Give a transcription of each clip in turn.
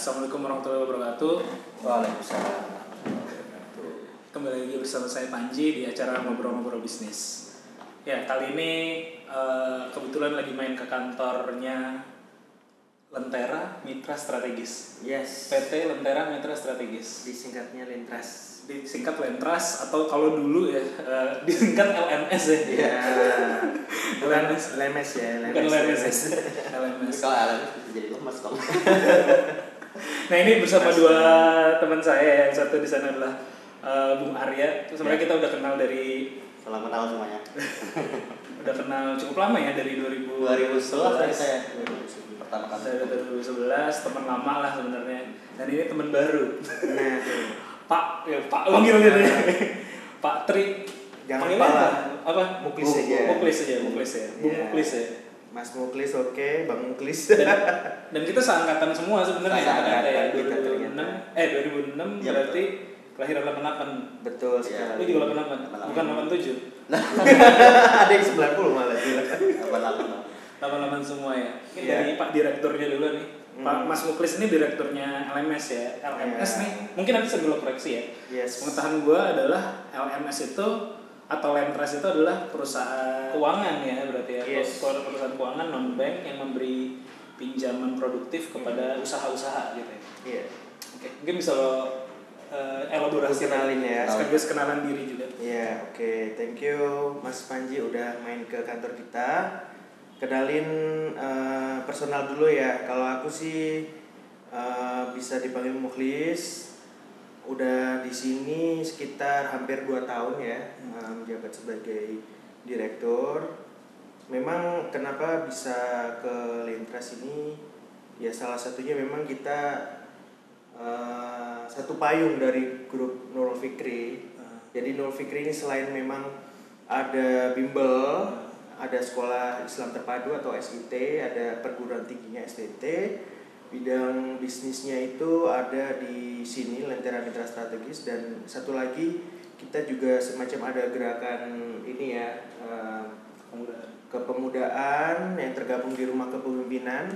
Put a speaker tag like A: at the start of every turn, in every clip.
A: Assalamualaikum warahmatullahi wabarakatuh.
B: Waalaikumsalam.
A: Kembali lagi bersama saya Panji di acara ngobrol-ngobrol bisnis. Ya kali ini eh, kebetulan lagi main ke kantornya Lentera Mitra Strategis.
B: Yes.
A: PT Lentera Mitra Strategis.
B: Disingkatnya Lintras.
A: Disingkat Lentras atau kalau dulu ya eh, disingkat LMS ya.
B: Iya.
A: LMS.
B: lemes ya.
A: Bukan LMS. LMS.
B: Kalau bisa jadi lemas dong.
A: Nah ini bersama dua teman saya yang satu di sana adalah eh, Bung Arya. Terus sebenarnya kita udah kenal dari
B: Selamat kenal semuanya.
A: udah kenal cukup lama ya dari 2000
B: 2011 tadi saya. 2011 Pertama kali.
A: Saya dari 2011 teman lama lah sebenarnya dan ini teman baru
B: Nah,
A: Pak ya Pak panggil gitu ya Pak Tri
B: Jangan
A: Panggilnya apa? apa
B: Muklis aja.
A: Muklis aja Muklis ya Bung
B: Iya.
A: Muklis ya
B: Mas Muklis oke, Bang Muklis.
A: dan, dan kita seangkatan semua sebenarnya
B: Seangkatan
A: ya
B: kita
A: 2006
B: ternyata.
A: eh 2006
B: Iya,
A: berarti kelahiran 88
B: Betul
A: Lu
B: sekali.
A: juga 88 bukan 87
B: Ada yang 90 malah gila. 88.
A: 88 semua ya. Ini
B: Iya.
A: dari Pak Direkturnya dulu nih.
B: Hmm.
A: Pak Mas Muklis ini direkturnya LMS ya. LMS
B: Iya.
A: nih, mungkin nanti sebelum koreksi ya.
B: Yes.
A: Pengetahuan gua adalah LMS itu atau Lentras itu adalah perusahaan keuangan ya berarti ya.
B: Yes.
A: Perusahaan keuangan non bank yang memberi pinjaman produktif kepada
B: Hmm.
A: usaha-usaha gitu ya.
B: Iya.
A: Oke, mungkin bisa lo eh, elaborasi
B: kenalin ya.
A: sekaligus kenalan diri juga.
B: Ya, oke. Thank you Mas Panji udah main ke kantor kita. Kenalin eh, personal dulu ya. Kalau aku sih eh, bisa dipanggil Mukhlis. Udah di sini sekitar hampir 2 tahun ya, menjabat sebagai direktur. Memang kenapa bisa ke Lintras ini? Ya salah satunya memang kita eh, satu payung dari grup Nurul Fikri. Jadi Nurul Fikri ini selain memang ada bimbel, ada sekolah Islam terpadu atau SIT, ada perguruan tingginya STT. Bidang bisnisnya itu ada di sini Lentera Mitra Strategis dan satu lagi kita juga semacam ada gerakan ini ya
A: Kemudian
B: kepemudaan yang tergabung di rumah kepemimpinan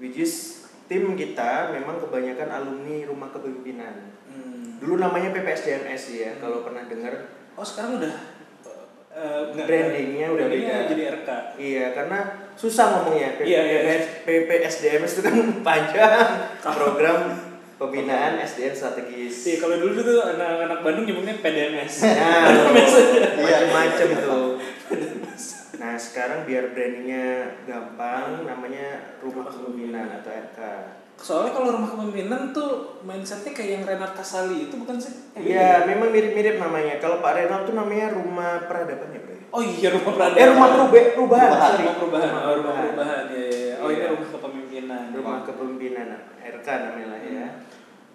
B: which is tim kita memang kebanyakan alumni rumah kepemimpinan
A: hmm.
B: dulu namanya PPSDMS ya kalau pernah dengar
A: Oh sekarang udah nggak-
B: Brandingnya udah beda.
A: jadi RK.
B: iya karena susah ngomongnya
A: Iya, iya.
B: PPS, PPSDMS itu kan panjang program pembinaan SDN strategis
A: Iya kalau dulu tuh anak-anak Bandung nyebutnya PDMS.
B: nah
A: Iya,
B: macam-macam tuh nah sekarang biar brandingnya gampang namanya rumah kepemimpinan atau RK
A: Soalnya kalau rumah kepemimpinan tuh mindsetnya kayak yang Renat Kasali itu bukan sih?
B: Iya, memang mirip-mirip namanya. Kalau Pak Renal tuh namanya rumah peradaban ya?
A: Oh iya rumah peradaban.
B: Eh, rumah perube- perubahan.
A: Rumah,
B: sorry.
A: rumah perubahan.
B: Rumah
A: Oh, rumah
B: perubahan.
A: perubahan. Iya, iya. iya. Oh ini
B: Iya.
A: rumah kepemimpinan.
B: Rumah kepemimpinan RK namanya lah ya.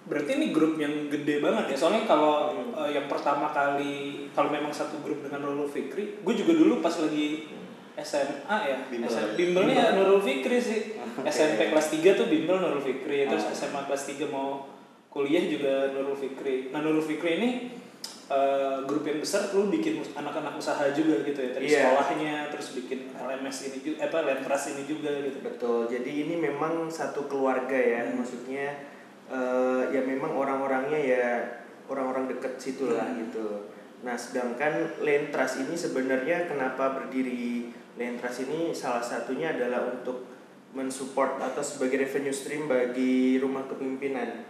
A: Berarti ini grup yang gede banget ya. Soalnya kalau
B: Hmm.
A: eh, yang pertama kali kalau memang satu grup dengan Nurul Fikri, gue juga dulu pas lagi SMA ya.
B: Bimbel.
A: SM, bimbelnya Nurul Fikri sih.
B: Oke.
A: SMP kelas 3 tuh bimbel Nurul Fikri. Terus
B: Oh.
A: SMA kelas 3 mau kuliah juga Nurul Fikri. Nah Nurul Fikri ini eh, grup yang besar lu bikin anak-anak usaha juga gitu ya. Dari
B: Iya.
A: sekolahnya terus bikin LMS ini juga, apa Lentras ini juga gitu.
B: Betul. Jadi ini memang satu keluarga ya.
A: Hmm.
B: Maksudnya eh, ya memang orang-orangnya ya orang-orang deket situ lah
A: Hmm.
B: gitu. Nah, sedangkan Lentras ini sebenarnya kenapa berdiri Lentras ini salah satunya adalah untuk mensupport atau sebagai revenue stream bagi rumah kepemimpinan.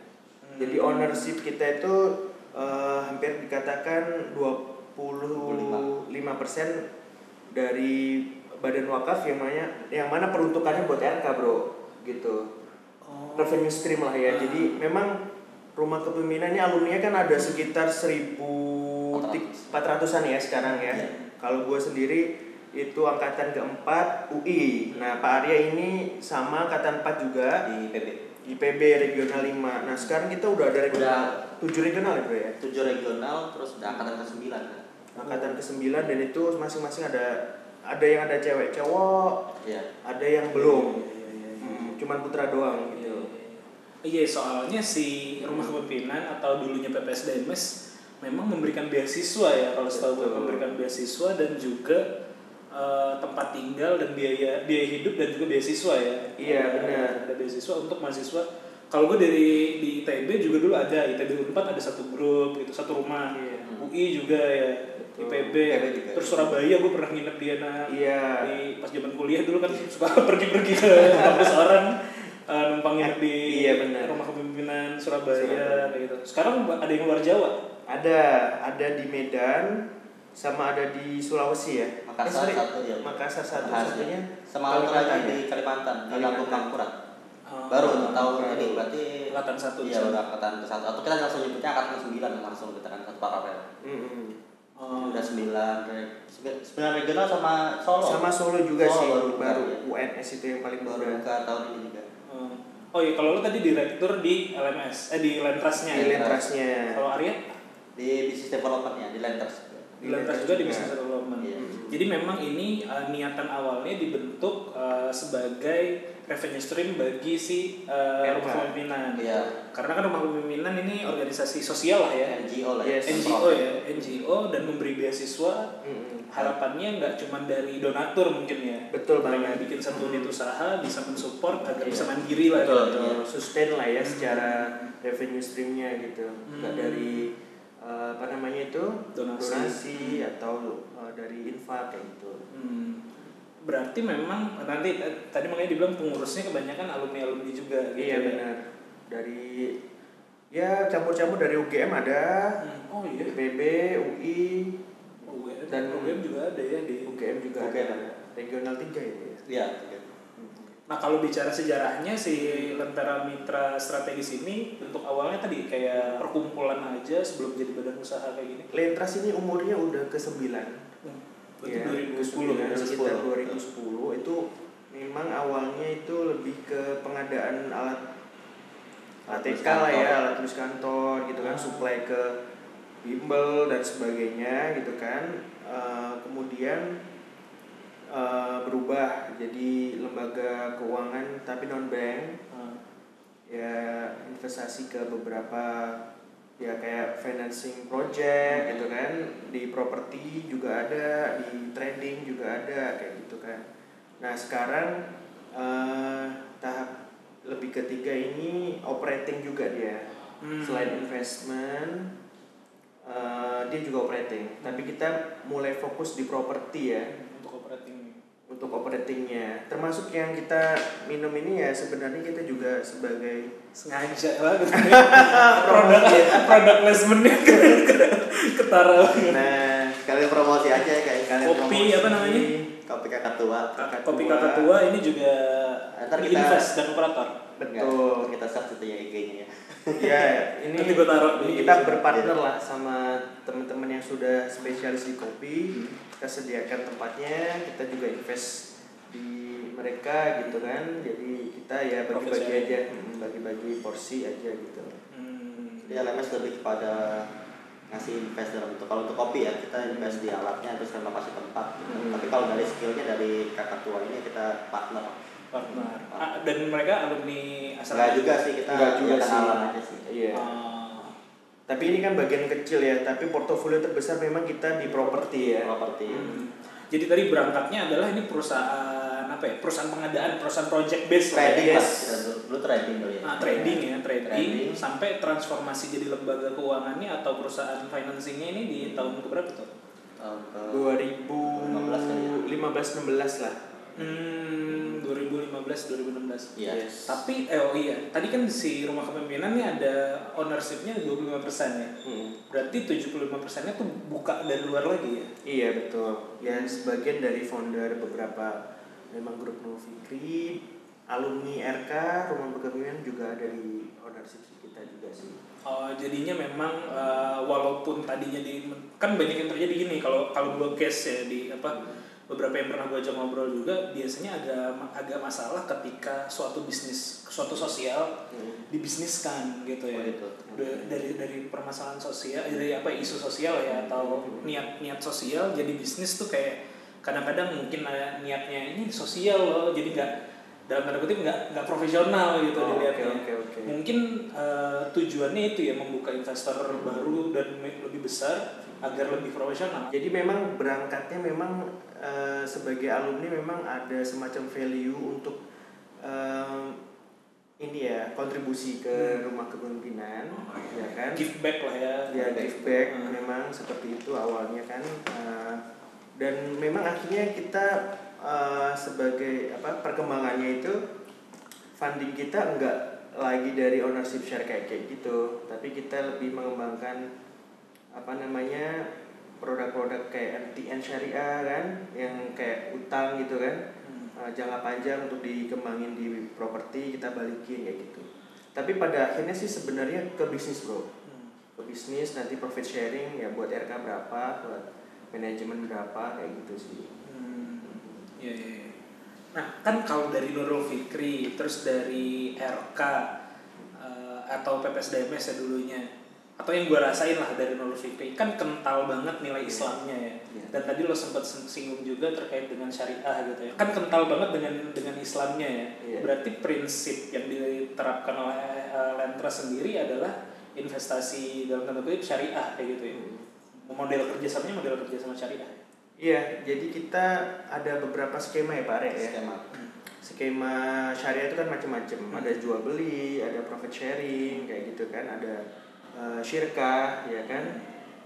B: Jadi
A: Hmm.
B: ownership kita itu eh, hampir dikatakan 25% dari badan wakaf yang mana yang mana peruntukannya buat RK, Bro. Gitu.
A: Oh.
B: Revenue stream lah ya.
A: Ah.
B: Jadi memang rumah kepemimpinan ini alumni kan ada sekitar 1400-an ya sekarang ya.
A: Iya.
B: Kalau gue sendiri itu angkatan keempat UI. Nah, Pak Arya ini sama angkatan 4 juga
C: di PB
B: IPB regional 5. Nah, sekarang kita udah ada regional 7 regional ya, Bro ya.
C: tujuh regional terus udah angkatan ke sembilan kan
B: Angkatan ke-9 dan itu masing-masing ada ada yang ada cewek cowok,
C: iya
B: ada yang belum.
A: Iya, iya, iya.
B: Hmm, cuman putra doang
A: Iya,
B: gitu.
A: Iya, soalnya si rumah kepemimpinan atau dulunya PPSDMS memang memberikan beasiswa ya kalau setahu gue memberikan beasiswa dan juga eh, tempat tinggal dan biaya biaya hidup dan juga beasiswa ya.
B: Iya,
A: Ada-
B: benar.
A: Ada beasiswa untuk mahasiswa kalau gue dari di ITB juga dulu ada ITB Unpad ada satu grup gitu satu rumah
B: Iya.
A: UI juga ya
B: Betul.
A: IPB
C: IPB juga.
A: terus Surabaya gue pernah nginep di Ana
B: Iya.
A: di pas zaman kuliah dulu kan suka pergi-pergi ke kampus orang eh, numpang nginep di
B: Iya, benar.
A: rumah kepemimpinan Surabaya,
B: Surabaya.
A: gitu sekarang ada yang luar Jawa
B: Ada, ada di Medan, sama ada di Sulawesi ya.
C: Makassar
B: Eh,
C: satu ya.
B: Makassar satu,
C: Makassar.
B: satunya
C: Sama lagi
B: ya?
C: di Kalimantan, di. Lampung Kampuran.
A: Oh,
C: Baru tahun
B: baru.
C: ini berarti
A: angkatan satu
C: Iya, udah angkatan satu. Atau kita langsung nyebutnya angkatan sembilan langsung kita kan satu paralel.
B: Mm-mm.
A: Oh.
C: Udah sembilan, sembilan regional sama Solo.
B: sama Solo juga
C: Solo
B: sih,
C: baru
B: baru,
C: ya.
B: UNS itu yang paling
C: baru
B: baru.
C: buka tahun ini juga.
A: Oh. Oh iya, kalau lu tadi direktur di LMS, eh di Lentrasnya.
B: Di
A: ya?
B: lentrasnya.
A: Kalau Arya
C: Di business development ya, di Lenders.
A: Di Lentras juga di business development.
C: Iya.
A: Jadi memang ini uh, niatan awalnya dibentuk uh, sebagai revenue stream bagi si uh, rumah kepemimpinan.
C: Iya.
A: Karena kan rumah kepemimpinan ini organisasi sosial lah ya.
C: NGO lah
B: Yes.
C: ya.
A: NGO ya, NGO dan memberi beasiswa
B: Mm-mm.
A: harapannya nggak cuma dari donatur mungkin ya.
B: Betul
A: Mereka
B: banget.
A: bikin satu unit usaha bisa mensupport agar
B: Iya.
A: bisa mandiri lah.
C: Betul,
A: gitu.
C: iya.
B: sustain lah ya secara revenue streamnya gitu nggak
A: Hmm.
B: dari uh, apa namanya itu
A: Donasi.
B: atau uh, dari infak kayak gitu
A: Hmm. Berarti memang nanti eh, tadi makanya dibilang pengurusnya kebanyakan alumni alumni juga gitu.
B: iya
A: ya.
B: benar dari ya campur-campur dari UGM ada
A: Hmm. Oh iya.
B: IPB UI
A: UGM
B: Dan-
A: dan UGM juga ada ya di.
B: UGM juga
C: UGM
B: ada
C: ada.
B: regional 3 ya
C: Iya.
A: Nah kalau bicara sejarahnya si Lentera Mitra Strategis ini bentuk awalnya tadi kayak perkumpulan aja sebelum jadi badan usaha kayak gini.
B: Lentras ini umurnya udah ke 9
A: Hmm. Berarti
B: Ya,
A: 2010 ya.
B: ke 9, sekitar
C: 2010.
B: 2010 itu memang awalnya itu lebih ke pengadaan alat
C: Alat
B: ATK
C: tulis
B: lah ya, alat tulis kantor gitu kan,
A: Ah.
B: supply ke bimbel dan sebagainya gitu kan. Eh, kemudian eh, berubah jadi lembaga keuangan tapi non bank
A: Hmm.
B: ya investasi ke beberapa ya kayak financing project gitu kan. Di properti juga ada di trading juga ada kayak gitu kan. Nah sekarang eh, tahap lebih ketiga ini operating juga dia.
A: Hmm.
B: selain investment eh, dia juga operating. Tapi kita mulai fokus di properti ya
A: untuk operating.
B: untuk operatingnya termasuk yang kita minum ini ya sebenarnya kita juga sebagai
A: sengaja banget produk produk placementnya ketara banget.
B: nah
C: Kalian promosi aja ya kayak
B: kalian
A: Kopi,
B: promosi.
A: apa namanya?
C: kopi kakak tua.
B: Kakak
A: kopi
B: tua.
A: kakak tua ini juga
C: Ntar kita-
A: invest dan operator
B: betul
C: kita itu ya IG-nya ya.
B: Ya ini
A: Nanti gua taruh
B: ini
A: di-
B: kita berpartner lah sama teman-teman yang sudah spesialis di kopi kita sediakan tempatnya kita juga invest di mereka gitu kan jadi kita ya bagi-bagi aja mm, bagi-bagi porsi aja gitu
A: Hmm.
C: Jadi LMS lebih kepada ngasih invest dalam itu. Kalau untuk kopi ya kita invest di alatnya terus renovasi tempat.
B: Hmm.
C: Tapi kalau dari skillnya dari kakak tua ini kita partner.
A: Partner Ah, dan mereka alumni asal
C: Enggak juga sih kita
B: Nggak juga sih.
C: kenalan aja sih.
B: iya
A: Ah.
B: tapi ini kan bagian kecil ya tapi portofolio terbesar memang kita di properti ya
C: Properti.
A: Hmm. Jadi tadi berangkatnya adalah ini perusahaan apa ya? Perusahaan pengadaan, perusahaan project base lah ya.
C: Trading
B: Yes.
C: lah. Kita dulu, dulu trading dulu ya.
A: Nah, trading ya, trading,
C: Trading.
A: sampai transformasi jadi lembaga keuangannya atau perusahaan financingnya ini di tahun keberapa tuh?
C: Tahun ke
B: 2015 16 lah
A: Hmm, 2015 2016.
C: Iya.
B: Yes.
A: Tapi eh oh iya, tadi kan si rumah kepemimpinan ini ada ownershipnya 25% ya.
B: Hmm.
A: Berarti 75%-nya tuh buka dari luar lagi ya.
B: Iya betul. Ya sebagian dari founder beberapa memang grup Nur Fikri, alumni RK, rumah kepemimpinan juga ada di ownership kita juga sih.
A: Oh, jadinya memang eh, walaupun tadinya di kan banyak yang terjadi gini kalau kalau gua case ya di apa beberapa yang pernah gua ajak ngobrol juga biasanya ada agak masalah ketika suatu bisnis suatu sosial dibisniskan gitu ya.
C: Oh, gitu.
A: Da- dari dari permasalahan sosial eh, dari apa isu sosial ya atau niat niat sosial jadi bisnis tuh kayak kadang-kadang mungkin ada niatnya ini sosial loh jadi nggak dalam tanda kutip nggak nggak profesional gitu
B: Oh,
A: dilihatnya.
B: oke, oke, oke.
A: mungkin eh, tujuannya itu ya membuka investor baru dan lebih besar agar lebih profesional.
B: Jadi memang berangkatnya memang eh, sebagai alumni memang ada semacam value untuk eh, ini ya kontribusi ke rumah kepemimpinan
A: Oh,
B: ya kan?
A: give back lah ya.
B: Ya give back
A: Hmm.
B: memang seperti itu awalnya kan Eh, dan memang akhirnya kita eh, sebagai apa perkembangannya itu funding kita enggak lagi dari ownership share kayak kayak gitu. Tapi kita lebih mengembangkan apa namanya produk-produk kayak MTN syariah kan yang kayak utang gitu kan.
A: Hmm.
B: uh, jangka panjang untuk dikembangin di properti kita balikin kayak gitu. Tapi pada akhirnya sih sebenarnya ke bisnis bro.
A: Hmm.
B: ke bisnis nanti profit sharing ya buat RK berapa buat manajemen berapa kayak gitu sih
A: iya, iya, iya. Nah, kan kalau dari Nurul Fikri, terus dari RK eh, atau PPSDMS ya dulunya, atau yang gue rasain lah dari Nurul Fikri, kan kental banget nilai
B: Iya.
A: Islamnya ya.
B: Iya.
A: Dan tadi lo sempat singgung juga terkait dengan syariah gitu ya. Kan kental banget dengan dengan Islamnya ya.
B: Iya.
A: Berarti prinsip yang diterapkan oleh eh, Lentra sendiri adalah investasi dalam tanda kutip syariah kayak gitu ya. Model kerjasamanya model kerjasama syariah.
B: Iya, jadi kita ada beberapa skema ya Pak Rek ya.
C: skema
B: Skema syariah itu kan macam-macam.
A: Hmm.
B: Ada jual beli, ada profit sharing, kayak gitu kan. Ada eh, syirkah, ya kan.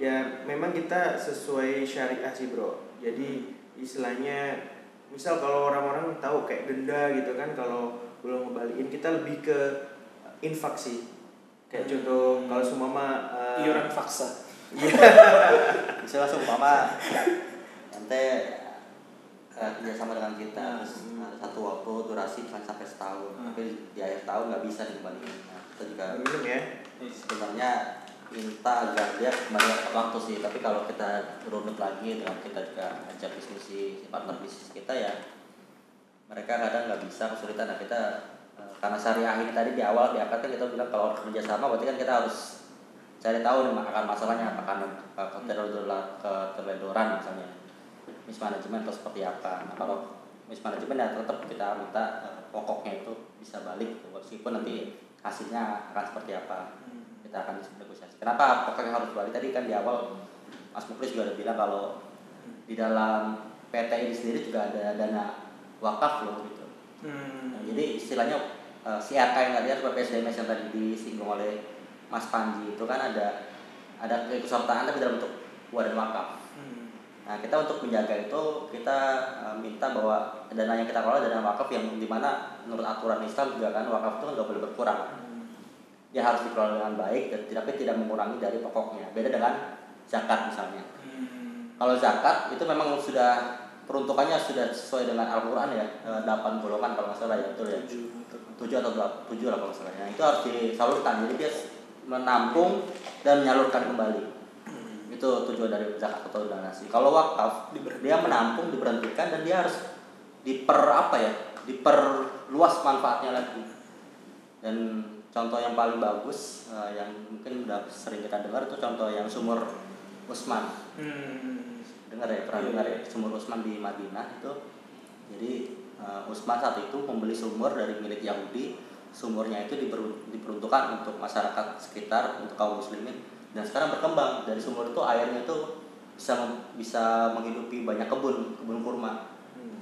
B: Ya memang kita sesuai syariah sih bro. Jadi istilahnya, misal kalau orang-orang tahu kayak denda gitu kan, kalau belum ngebalikin kita lebih ke infak sih. Kayak contoh
A: Hmm.
B: kalau sumama eh,
A: Iuran faksa.
C: bisa langsung umpama nanti eh, kerjasama dengan kita
A: Hmm.
C: ada satu waktu durasi misalnya sampai setahun.
A: Hmm.
C: tapi di akhir tahun nggak bisa dikembalikan. Nah, kita juga
B: minum ya.
C: sebenarnya minta agar dia kembali waktu sih. Tapi kalau kita runut lagi dengan kita juga ajak diskusi si partner bisnis kita ya mereka kadang nggak bisa kesulitan. Nah kita eh, karena syariah ini tadi di awal diangkat kan kita bilang kalau kerja sama berarti kan kita harus cari tahu nih akan masalahnya apakah keterledoran keterledoran misalnya mismanagement atau seperti apa nah kalau mismanagement ya tetap kita minta eh, pokoknya itu bisa balik meskipun nanti hasilnya akan seperti apa kita akan negosiasi. Kenapa pokoknya harus balik tadi kan di awal Mas Muklis juga udah bilang kalau di dalam PT ini sendiri juga ada dana wakaf loh gitu.
A: Hmm.
C: Nah, jadi istilahnya eh, si RK yang tadi atau PSDMS yang tadi disinggung oleh Mas Panji itu kan ada ada keikutsertaan tapi dalam bentuk wadah wakaf. Nah kita untuk menjaga itu kita eh, minta bahwa dana yang kita kelola dana wakaf yang di mana menurut aturan Islam juga kan wakaf itu kan nggak boleh berkurang dia harus dikelola dengan baik dan tapi tidak mengurangi dari pokoknya beda dengan zakat misalnya
A: Hmm.
C: kalau zakat itu memang sudah peruntukannya sudah sesuai dengan Al-Quran ya eh, delapan golongan kalau nggak salah ya betul ya
A: Tujuh.
C: atau tujuh lah kalau nggak salah Nah, itu harus disalurkan jadi dia menampung dan menyalurkan kembali. Itu tujuan dari zakat atau donasi kalau wakaf dia menampung diberhentikan dan dia harus diper apa ya diperluas manfaatnya lagi. Dan contoh yang paling bagus eh, yang mungkin udah sering kita dengar itu contoh yang sumur Usman.
A: Hmm.
C: dengar ya pernah
A: Iya,
C: dengar ya?
A: iya.
C: sumur Usman di Madinah itu. Jadi eh, Usman saat itu membeli sumur dari milik Yahudi. Sumurnya itu diper- diperuntukkan untuk masyarakat sekitar untuk kaum muslimin dan sekarang berkembang. Dari sumur itu airnya itu bisa bisa menghidupi banyak kebun kebun kurma.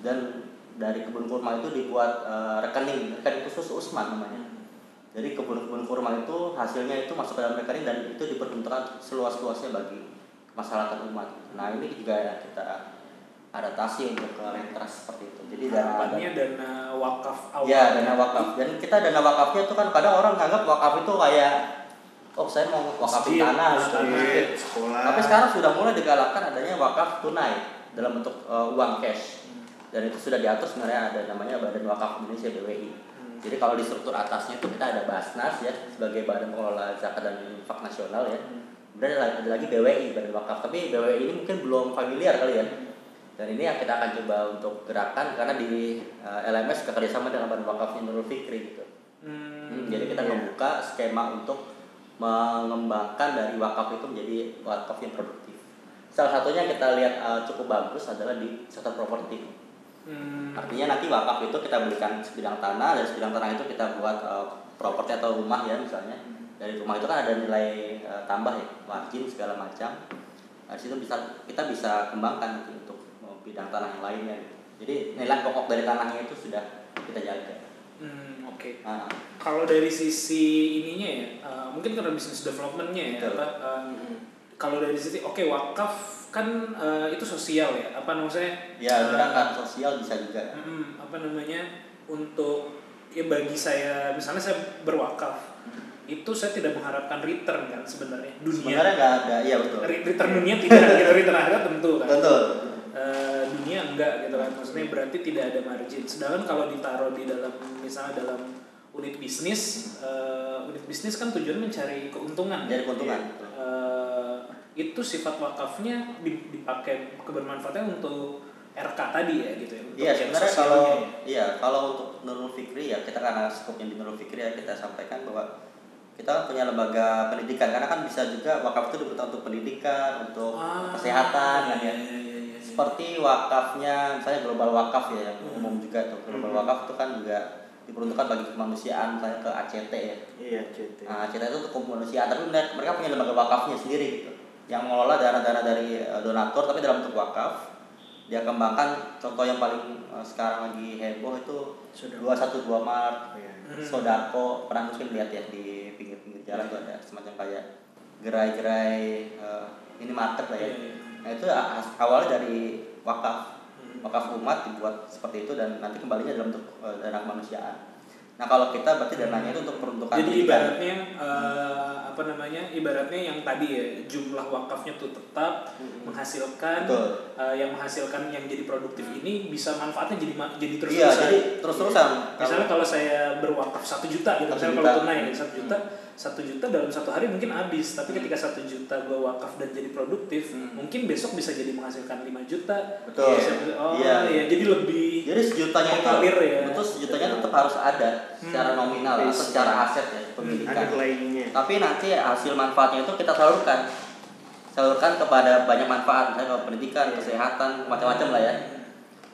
C: Dan dari kebun kurma itu dibuat eh, rekening. Rekening khusus Usman namanya. Jadi kebun-kebun kurma itu hasilnya itu masuk ke dalam rekening dan itu diperuntukkan seluas-luasnya bagi masyarakat umat. Nah ini juga ya kita adaptasi untuk ke lentras seperti itu. Jadi dana
A: Harapannya dana wakaf awal.
C: ya dana wakaf. Dan kita dana wakafnya itu kan kadang orang nganggap wakaf itu kayak oh saya mau wakafin tanah gitu.
B: Masjid, sekolah.
C: Tapi sekarang sudah mulai digalakkan adanya wakaf tunai dalam bentuk uh, uang cash. Dan itu sudah diatur sebenarnya ada namanya Badan Wakaf Indonesia BWI. Jadi kalau di struktur atasnya itu kita ada Basnas ya sebagai Badan Pengelola Zakat dan Infak Nasional ya. Kemudian ada, ada lagi BWI Badan Wakaf. Tapi BWI ini mungkin belum familiar kali ya. Dan ini yang kita akan coba untuk gerakan karena di uh, LMS kerjasama dengan Badan Wakaf Nurul Fikri gitu.
A: Hmm.
C: Hmm, jadi kita
B: iya.
C: membuka skema untuk mengembangkan dari wakaf itu menjadi wakaf yang produktif. Salah satunya kita lihat uh, cukup bagus adalah di sektor properti.
A: Hmm.
C: Artinya nanti wakaf itu kita belikan sebidang tanah dan sebidang tanah itu kita buat uh, properti atau rumah ya misalnya. Dari rumah itu kan ada nilai uh, tambah ya, margin segala macam. Nah, di situ bisa kita bisa kembangkan nanti untuk bidang tanah yang lainnya. Gitu. Jadi nilai pokok dari tanahnya itu sudah kita jaga.
A: Oke Oke.
C: Nah,
A: Kalau dari sisi ininya ya, uh, mungkin karena bisnis developmentnya ya,
C: Betul.
A: apa, uh, kalau dari sisi, oke wakaf kan uh, itu sosial ya, apa namanya?
C: ya
A: uh,
C: gerakan sosial bisa juga.
A: mm, apa namanya untuk ya bagi saya misalnya saya berwakaf itu saya tidak mengharapkan return kan sebenarnya dunia
C: Sebenarnya nggak ada, iya betul.
A: Re- return dunia tidak gitu return akhirat tentu kan
C: Betul.
A: Eh, dunia enggak gitu kan maksudnya berarti tidak ada margin sedangkan kalau ditaruh di dalam misalnya dalam unit bisnis eh, unit bisnis kan tujuan mencari keuntungan
C: Jadi keuntungan. betul.
A: Eh, itu sifat wakafnya di- dipakai kebermanfaatnya untuk RK tadi ya gitu ya
C: Iya
A: yang
C: sebenarnya kalau
A: ya.
C: iya kalau untuk Nurul Fikri ya kita karena skopnya di Nurul Fikri ya kita sampaikan bahwa kita kan punya lembaga pendidikan karena kan bisa juga wakaf itu dibutuhkan untuk pendidikan, untuk
A: Ah,
C: kesehatan kan
A: iya,
C: ya.
A: iya, iya, iya.
C: Seperti wakafnya misalnya global wakaf ya yang
A: Hmm.
C: umum juga tuh. Global
B: Hmm.
C: wakaf itu kan juga diperuntukkan bagi kemanusiaan misalnya ke ACT ya.
B: Iya, CT.
C: Nah, ACT itu untuk kemanusiaan tapi mereka punya lembaga wakafnya sendiri gitu. Yang mengelola dana-dana dari eh, donatur tapi dalam bentuk wakaf. Dia kembangkan contoh yang paling eh, sekarang lagi heboh itu
B: Sodako.
C: 212 Mart,
B: Iya.
A: Hmm.
C: Sodako, pernah mungkin lihat ya di pinggir-pinggir jalan tuh ada semacam kayak gerai-gerai eh, ini market lah ya. Nah, itu awalnya dari wakaf.
A: Hmm.
C: Wakaf umat dibuat seperti itu dan nanti kembalinya dalam bentuk eh, dana kemanusiaan. Nah, kalau kita berarti dananya itu untuk peruntukan
A: Jadi
C: pendidikan.
A: ibaratnya eh, apa namanya? Ibaratnya yang tadi ya jumlah wakafnya tuh tetap
B: Mm-mm.
A: menghasilkan
C: Betul.
A: eh, yang menghasilkan yang jadi produktif ini bisa manfaatnya jadi jadi terus
C: Iya, jadi terus-terusan.
A: Misalnya kalau saya berwakaf satu juta gitu, misalnya
C: juta.
A: kalau tunai gitu, satu juta, satu juta dalam satu hari mungkin habis. Tapi ketika satu juta gue wakaf dan jadi produktif,
C: Hmm.
A: mungkin besok bisa jadi menghasilkan 5 juta.
C: Betul.
A: Bisa- oh
C: Iya.
A: iya, jadi lebih
C: Jadi sejutanya itu
A: Mengalir ya.
C: betul sejutanya tetap harus ada secara
A: Hmm.
C: nominal atau
B: Base.
C: secara aset ya pemilikan.
B: Underlying-nya.
C: Tapi nanti hasil manfaatnya itu kita salurkan. Salurkan kepada banyak manfaat, misalnya pendidikan,
B: Iya.
C: kesehatan, macam-macam lah ya.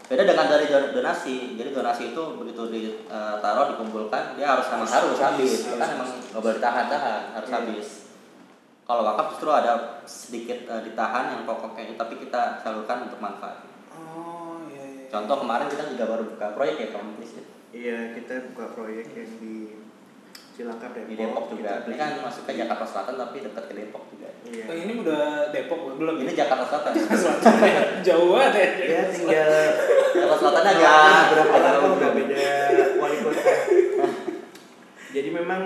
C: Beda dengan dari don- donasi. Jadi donasi itu begitu ditaruh dikumpulkan, dia harus memang harus habis. Kan emang nggak boleh ditahan-tahan, harus
B: Iya.
C: habis. Kalau wakaf justru ada sedikit eh, ditahan yang pokoknya itu, tapi kita salurkan untuk manfaat.
A: Oh iya iya.
C: Contoh kemarin kita juga baru buka proyek ya ya.
B: Iya, kita buka proyek yang di Cilangkap Depok.
C: di Depok juga.
B: Kita
C: Ini kan masuk ke Jakarta Selatan tapi dekat ke Depok juga.
B: Iya.
A: Oh, ini udah Depok belum?
C: Ini Jakarta Selatan.
A: Selatan ya. Jauh banget ya.
B: Ya tinggal
C: Jakarta Selatan aja.
B: berapa lama
C: jauh.
B: udah beda wali kota. Jadi memang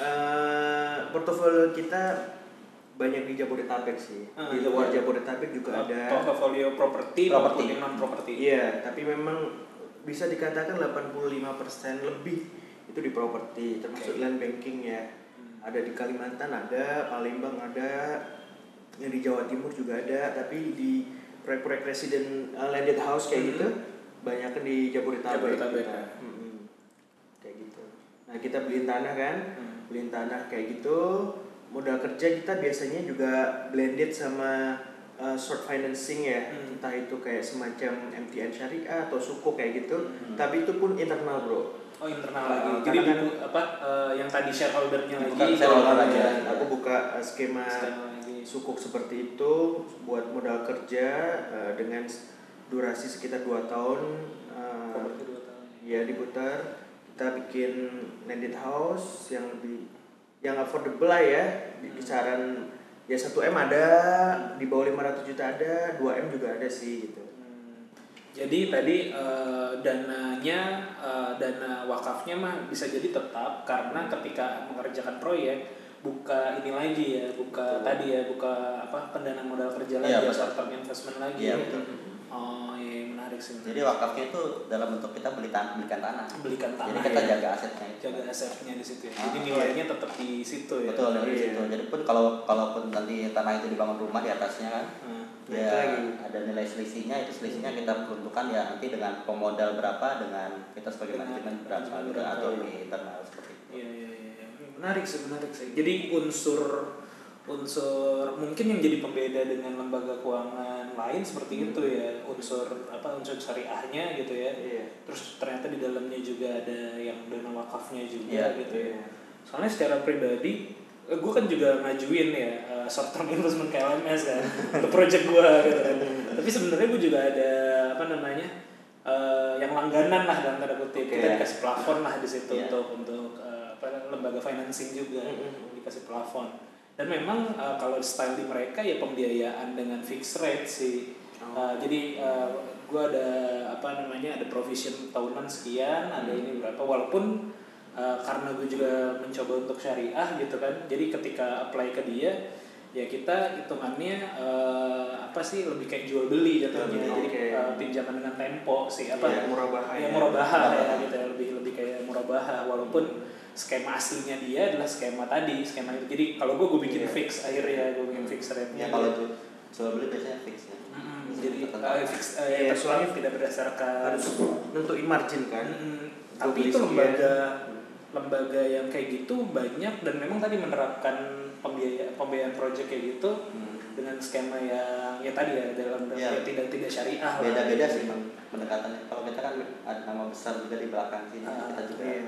B: eh, portofolio kita banyak di Jabodetabek sih.
A: Ah,
B: di
A: iya.
B: luar Jabodetabek juga ada.
A: Portofolio properti
C: Properti.
A: maupun non properti.
B: Iya, tapi memang bisa dikatakan 85% lebih itu di properti, termasuk
A: Oke.
B: land banking ya.
A: Hmm.
B: Ada di Kalimantan ada, Palembang ada, yang di Jawa Timur juga ada, tapi di proyek-proyek resident uh, landed house kayak
A: Hmm.
B: gitu banyak di Jabodetabek.
A: Jabodetabek,
B: kita.
A: ya.
B: Mm-mm. Kayak gitu. Nah, kita beliin tanah kan?
A: Hmm.
B: Beliin tanah kayak gitu. Modal kerja kita biasanya juga blended sama uh, short financing ya.
A: Hmm.
B: Entah itu kayak semacam MTN syariah atau suku kayak gitu.
C: Hmm.
B: Tapi itu pun internal, Bro.
A: Oh internal lagi.
B: karena
A: Jadi
B: kan-
A: apa eh, yang tadi shareholdernya lagi.
C: Bukan shareholder aja.
B: dan aku buka uh, skema
A: Skema lagi.
B: sukuk seperti itu buat modal kerja uh, dengan durasi sekitar 2 tahun uh,
A: tahun.
B: ya diputar kita bikin landed house yang lebih yang affordable lah ya di
A: Hmm.
B: kisaran ya 1 m ada di bawah 500 juta ada 2 m juga ada sih gitu.
A: Jadi tadi eh, dananya eh, dana wakafnya mah bisa jadi tetap karena ketika mengerjakan proyek buka ini lagi ya, buka
B: Betul.
A: tadi ya, buka apa pendanaan modal kerja
C: Iya,
A: lagi, ya, short term investment lagi.
C: Iya,
A: ya.
C: betul.
A: Oh iya menarik sih.
C: Jadi wakafnya itu dalam bentuk kita beli tan belikan tanah.
A: belikan tanah.
C: Jadi kita
A: ya.
C: jaga asetnya.
A: jaga asetnya di situ ya.
C: Ah,
A: Jadi nilainya tetap di situ ya.
C: Betul
B: Iya.
C: situ. Jadi pun kalau kalaupun nanti tanah itu dibangun rumah di atasnya kan,
A: Hmm.
C: Ya
B: lagi.
C: ada nilai selisihnya itu selisihnya kita peruntukkan ya nanti dengan pemodal berapa dengan kita sebagai manajemen berapa
A: manajemen
C: gitu, atau di internal seperti itu.
A: Iya iya iya. iya. Menarik sih, menarik sih. Jadi unsur unsur mungkin yang jadi pembeda dengan lembaga keuangan lain seperti
C: Hmm.
A: itu ya unsur apa unsur syariahnya gitu ya
B: iya
A: terus ternyata di dalamnya juga ada yang dana wakafnya juga
C: Iya,
A: gitu ya
B: iya.
A: soalnya secara pribadi gue kan juga ngajuin ya eh, short term investment KLMS kan untuk project gue gitu kan tapi sebenarnya gue juga ada apa namanya eh, yang langganan lah dalam tanda kutip
B: Oke.
A: kita dikasih plafon lah di situ
C: Iya.
A: untuk untuk eh, apa lembaga financing juga
B: Mm-mm.
A: dikasih plafon dan memang eh, kalau style di mereka ya pembiayaan dengan fixed rate sih
B: Oh.
A: Eh, jadi eh, gua ada apa namanya ada provision tahunan sekian ada
B: Hmm.
A: ini berapa walaupun eh, karena gue juga mencoba untuk syariah gitu kan. Jadi ketika apply ke dia ya kita hitungannya eh, apa sih lebih kayak jual beli jatuhnya.
B: Hmm,
A: jadi eh, pinjaman dengan tempo sih apa?
B: Iya, murabaha
A: ya
B: ya.
A: murabaha ya gitu ya. Lebih lebih kayak murabaha walaupun skema aslinya dia adalah skema tadi skema itu. Jadi kalau gue gue bikin
B: Iya.
A: fix akhirnya gue bikin fix rate
C: ya kalau ju- jual beli biasanya fix ya.
A: Jadi eh, fix eh,
B: Iya,
A: tapi
B: soalnya
A: tidak berdasarkan
B: harus nentuin margin kan.
A: Mm, tapi itu lembaga lembaga yang kayak gitu banyak dan memang tadi menerapkan pembiayaan pembiayaan project kayak gitu
C: Hmm.
A: dengan skema yang ya tadi ya dalam dalam
C: Iya.
A: ya tidak tidak syariah lah.
C: beda-beda sih bang pendekatannya kalau kita kan ada nama besar juga di belakang sini
A: Ah,
C: kita juga
B: iya.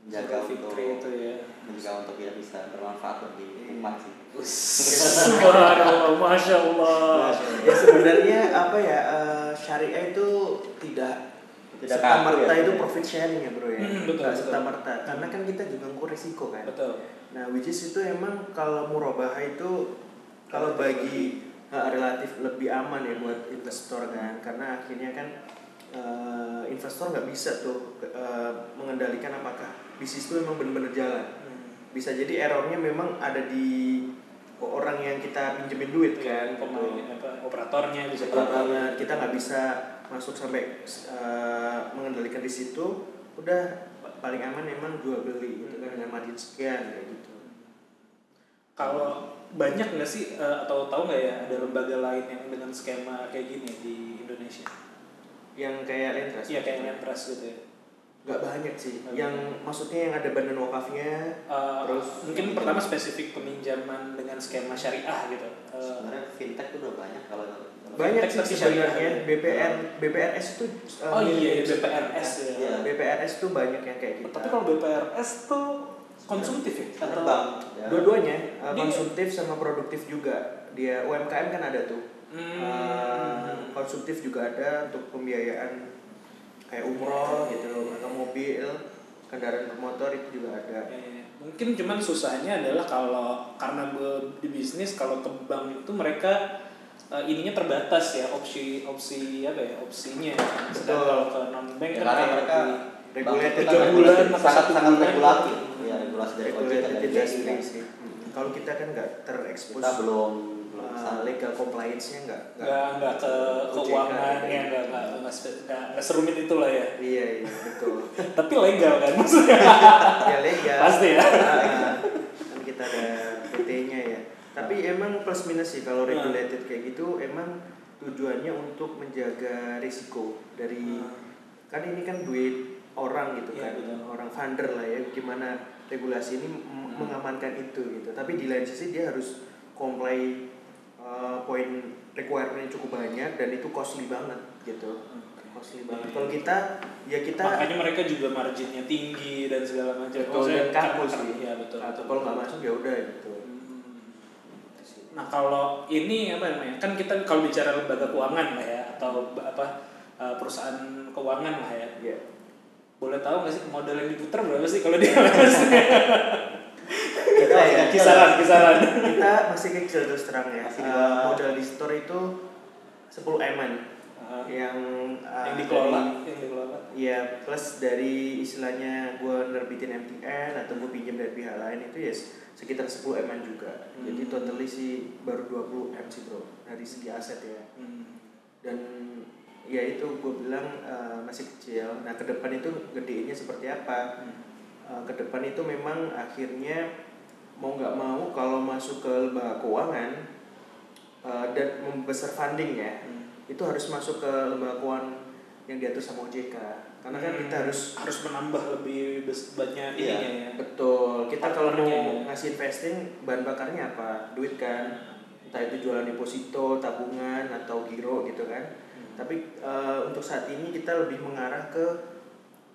C: menjaga untuk
A: itu ya.
C: menjaga untuk tidak bisa bermanfaat bagi umat sih
A: Subhanallah, masya Allah.
B: ya sebenarnya apa ya eh, syariah itu tidak
C: Tidak
B: serta merta
C: ya,
B: itu
C: ya.
B: profit sharing ya bro ya?
A: Hmm, betul, betul.
B: serta merta karena kan kita juga ngukur resiko kan?
A: Betul.
B: nah which is itu emang kalau murabaha itu kalau bagi eh, relatif lebih aman ya buat investor kan? Karena akhirnya kan eh, investor nggak bisa tuh eh, mengendalikan apakah bisnis itu memang benar-benar jalan. Bisa jadi errornya memang ada di orang yang kita pinjemin duit kan
A: pemain apa operatornya bisa
B: banget kita nggak bisa masuk sampai uh, mengendalikan di situ udah pa- paling aman emang jual beli gitu kan dengan margin sekian kayak gitu
A: Kalau banyak nggak sih eh, atau tahu nggak ya ada lembaga lain yang dengan skema kayak gini di Indonesia?
B: yang kayak lentras
A: Iya kayak Lentras gitu ya.
B: nggak banyak sih
A: Nggak
B: yang maksudnya yang ada badan wakafnya
A: Eh,
B: Terus
A: mungkin pertama spesifik peminjaman dengan skema syariah gitu. Eh,
C: sebenarnya fintech tuh udah banyak kalau
B: banyak sih sebenarnya BPR BPRS itu uh,
A: oh iya
B: mirip-
A: BPRS ya.
C: Iya.
B: BPRS tuh banyak yang kayak gitu
A: Tapi kalau BPRS tuh konsumtif ya atau
C: ya.
B: dua-duanya uh, konsumtif sama produktif juga dia UMKM kan ada tuh
A: Hmm.
B: Uh, konsumtif juga ada untuk pembiayaan kayak umroh gitu atau mobil kendaraan bermotor itu juga ada
A: Ya, ya. Mungkin cuman susahnya adalah kalau karena gue di bisnis kalau ke bank itu mereka eh, ininya terbatas ya opsi opsi apa ya opsinya. Sedangkan ke non bank
C: Ya,
A: kan
C: mereka
B: Regulated
C: itu
A: tiga
C: kan
A: bulan
C: regulasi- sangat
A: satu
C: sangat
A: bulan.
C: regulatif ya regulasi dari ojk dan BI
B: kalau kita kan nggak terekspos
C: kita belum belum
B: uh,
C: ke sana.
B: legal compliance-nya nggak
A: nggak nggak ke
B: OJK,
A: keuangan
B: gitu.
A: ya nggak nggak nggak spe- nggak nggak serumit itulah ya.
B: iya iya betul
A: Tapi legal kan maksudnya.
B: ya legal
A: Pasti ya.
B: Ah, kan kita ada PT-nya ya tapi emang plus minus sih kalau
A: Hmm.
B: regulated kayak gitu emang tujuannya untuk menjaga risiko dari kan ini kan duit orang gitu
A: Iya,
B: kan
A: betul.
B: orang funder lah ya gimana regulasi ini m- mengamankan itu gitu tapi di lain sisi dia harus comply uh, poin requirement yang cukup banyak dan itu costly banget gitu costly banget kalau kita ya kita
A: Makanya mereka juga marginnya tinggi dan segala macam.
B: betul
A: Maksudnya
B: dan
A: Iya betul.
B: Kaku.
A: betul.
B: kalau nggak masuk ya udah gitu
A: Hmm. Nah kalau ini apa namanya kan kita kalau bicara lembaga keuangan lah ya atau apa uh, perusahaan keuangan lah ya.
B: Ya
A: boleh tahu nggak sih modal yang diputar berapa sih kalau dia
B: kita ya.
A: Kisaran kisaran.
B: Kita masih kecil terus terang ya.
C: Di
B: Uh,
C: bawah.
B: modal di store itu 10 eman
A: Uh,
B: yang uh,
A: yang dikelola
B: dari-
A: yang dikelola.
B: Iya, plus dari istilahnya gue nerbitin MTN atau gue pinjam dari pihak lain itu ya sekitar 10 M juga.
A: Hmm.
B: Jadi totally sih baru 20 M sih bro dari segi aset ya.
A: Hmm.
B: Dan ya itu gue bilang uh, masih kecil. Nah ke depan itu gedenya seperti apa?
A: Hmm.
B: Uh, ke depan itu memang akhirnya mau nggak mau kalau masuk ke lembaga keuangan uh, dan membesar funding ya
A: Hmm.
B: itu harus masuk ke lembaga keuangan yang diatur sama OJK karena kan kita harus
A: harus menambah lebih banyak
C: Iya.
A: ininya ya
B: betul kita kalau mau
A: ya.
B: ngasih investing bahan bakarnya apa duit kan entah itu jualan deposito tabungan atau giro gitu kan
A: Hmm.
B: tapi eh, untuk saat ini kita lebih mengarah ke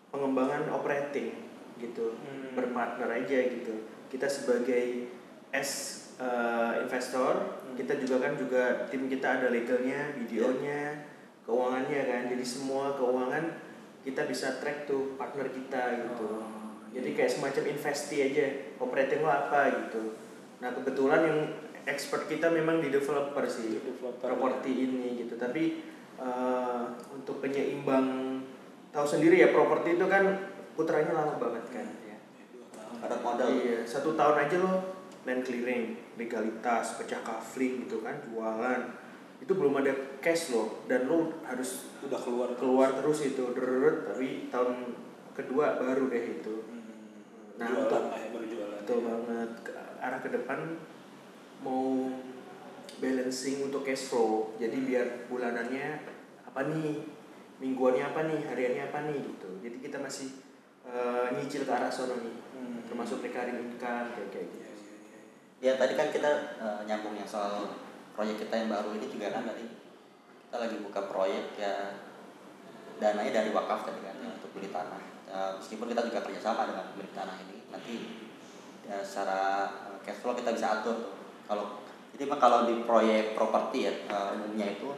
B: pengembangan operating gitu
A: Hmm.
B: berpartner aja gitu kita sebagai S eh, investor
A: Hmm.
B: kita juga kan juga tim kita ada legalnya videonya keuangannya kan jadi semua keuangan kita bisa track tuh partner kita gitu
A: Oh,
B: jadi kayak semacam investi aja operating lo apa gitu nah kebetulan yang expert kita memang di developer sih
A: Di developer,
B: properti ini gitu tapi eh, untuk penyeimbang tahu sendiri ya properti itu kan putranya lama banget kan ya.
C: Padat modal.
B: Iya, satu tahun aja lo land clearing, legalitas, pecah kafling gitu kan, jualan. Itu belum ada cash lo dan lo harus
A: udah keluar
B: keluar terus itu deret tapi tahun kedua baru deh itu.
A: Hmm.
B: Nah,
A: jualan
B: untuk-
A: lah ya baru jualan
B: Betul banget. Ke arah ke depan mau balancing untuk cash flow. Jadi biar bulanannya apa nih, mingguannya apa nih, hariannya apa nih gitu. Jadi kita masih eh, nyicil ke arah sono nih.
A: Hmm.
B: Termasuk recurring income kayak kayak gitu.
A: Iya, iya, iya.
C: Ya tadi kan kita eh, nyambung yang soal proyek kita yang baru ini juga kan dari kita lagi buka proyek ya dananya dari wakaf tadi kan ya, untuk beli tanah. Eh, meskipun kita juga kerjasama dengan pemilik tanah ini nanti ya, secara eh, cash flow kita bisa atur tuh. Kalau jadi mah kalau di proyek properti ya eh, umumnya itu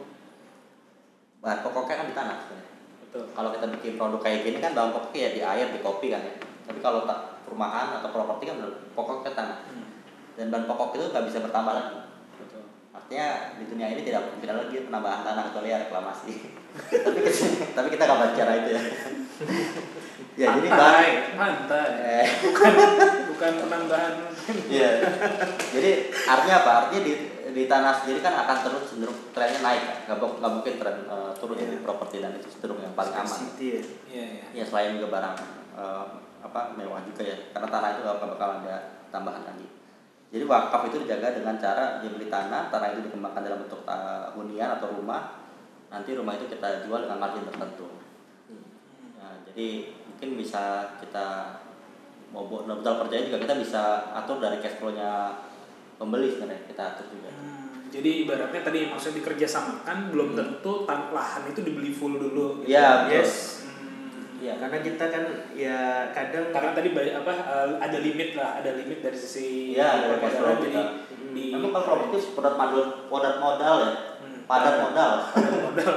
C: bahan pokoknya kan di tanah sebenarnya.
A: betul
C: Kalau kita bikin produk kayak gini kan bahan pokoknya ya di air, di kopi kan ya. Tapi kalau tak perumahan atau properti kan pokoknya tanah
A: Hmm.
C: dan bahan pokok itu nggak bisa bertambah lagi artinya di dunia ini tidak ada lagi penambahan tanah kecuali ya reklamasi. Tapi tapi kita nggak bahas cara itu ya. Ya jadi bahan
A: pantai.
C: Eh,
A: bukan bukan penambahan.
C: Iya. Jadi artinya apa? Artinya di di tanah sendiri kan akan terus cenderung trennya naik. Nggak nggak mungkin tren eh, turun ya di properti dan itu cenderung yang paling aman.
B: Ya.
A: iya. Iya
C: ya selain juga barang eh, apa mewah juga ya. Karena tanah itu nggak bakal ada tambahan lagi jadi wakaf itu dijaga dengan cara dia beli tanah tanah itu dikembangkan dalam bentuk ta- hunian atau rumah nanti rumah itu kita jual dengan margin tertentu Nah, jadi mungkin bisa kita mau buat modal kerjanya juga kita bisa atur dari cash flow-nya pembeli sebenarnya kita atur juga
A: Hmm, jadi ibaratnya tadi maksudnya dikerjasamakan belum tentu tan lahan itu dibeli full dulu gitu.
C: Iya, betul.
B: Yes.
A: Hmm.
C: Iya.
B: Karena kita kan ya kadang
A: karena tadi apa eh, ada limit lah ada limit dari sisi
C: Iya, ada cash flow
A: jadi
C: kita.
A: di
C: Memang kalau properti padat modal, padat modal ya,
A: Hmm.
C: padat modal,
A: modal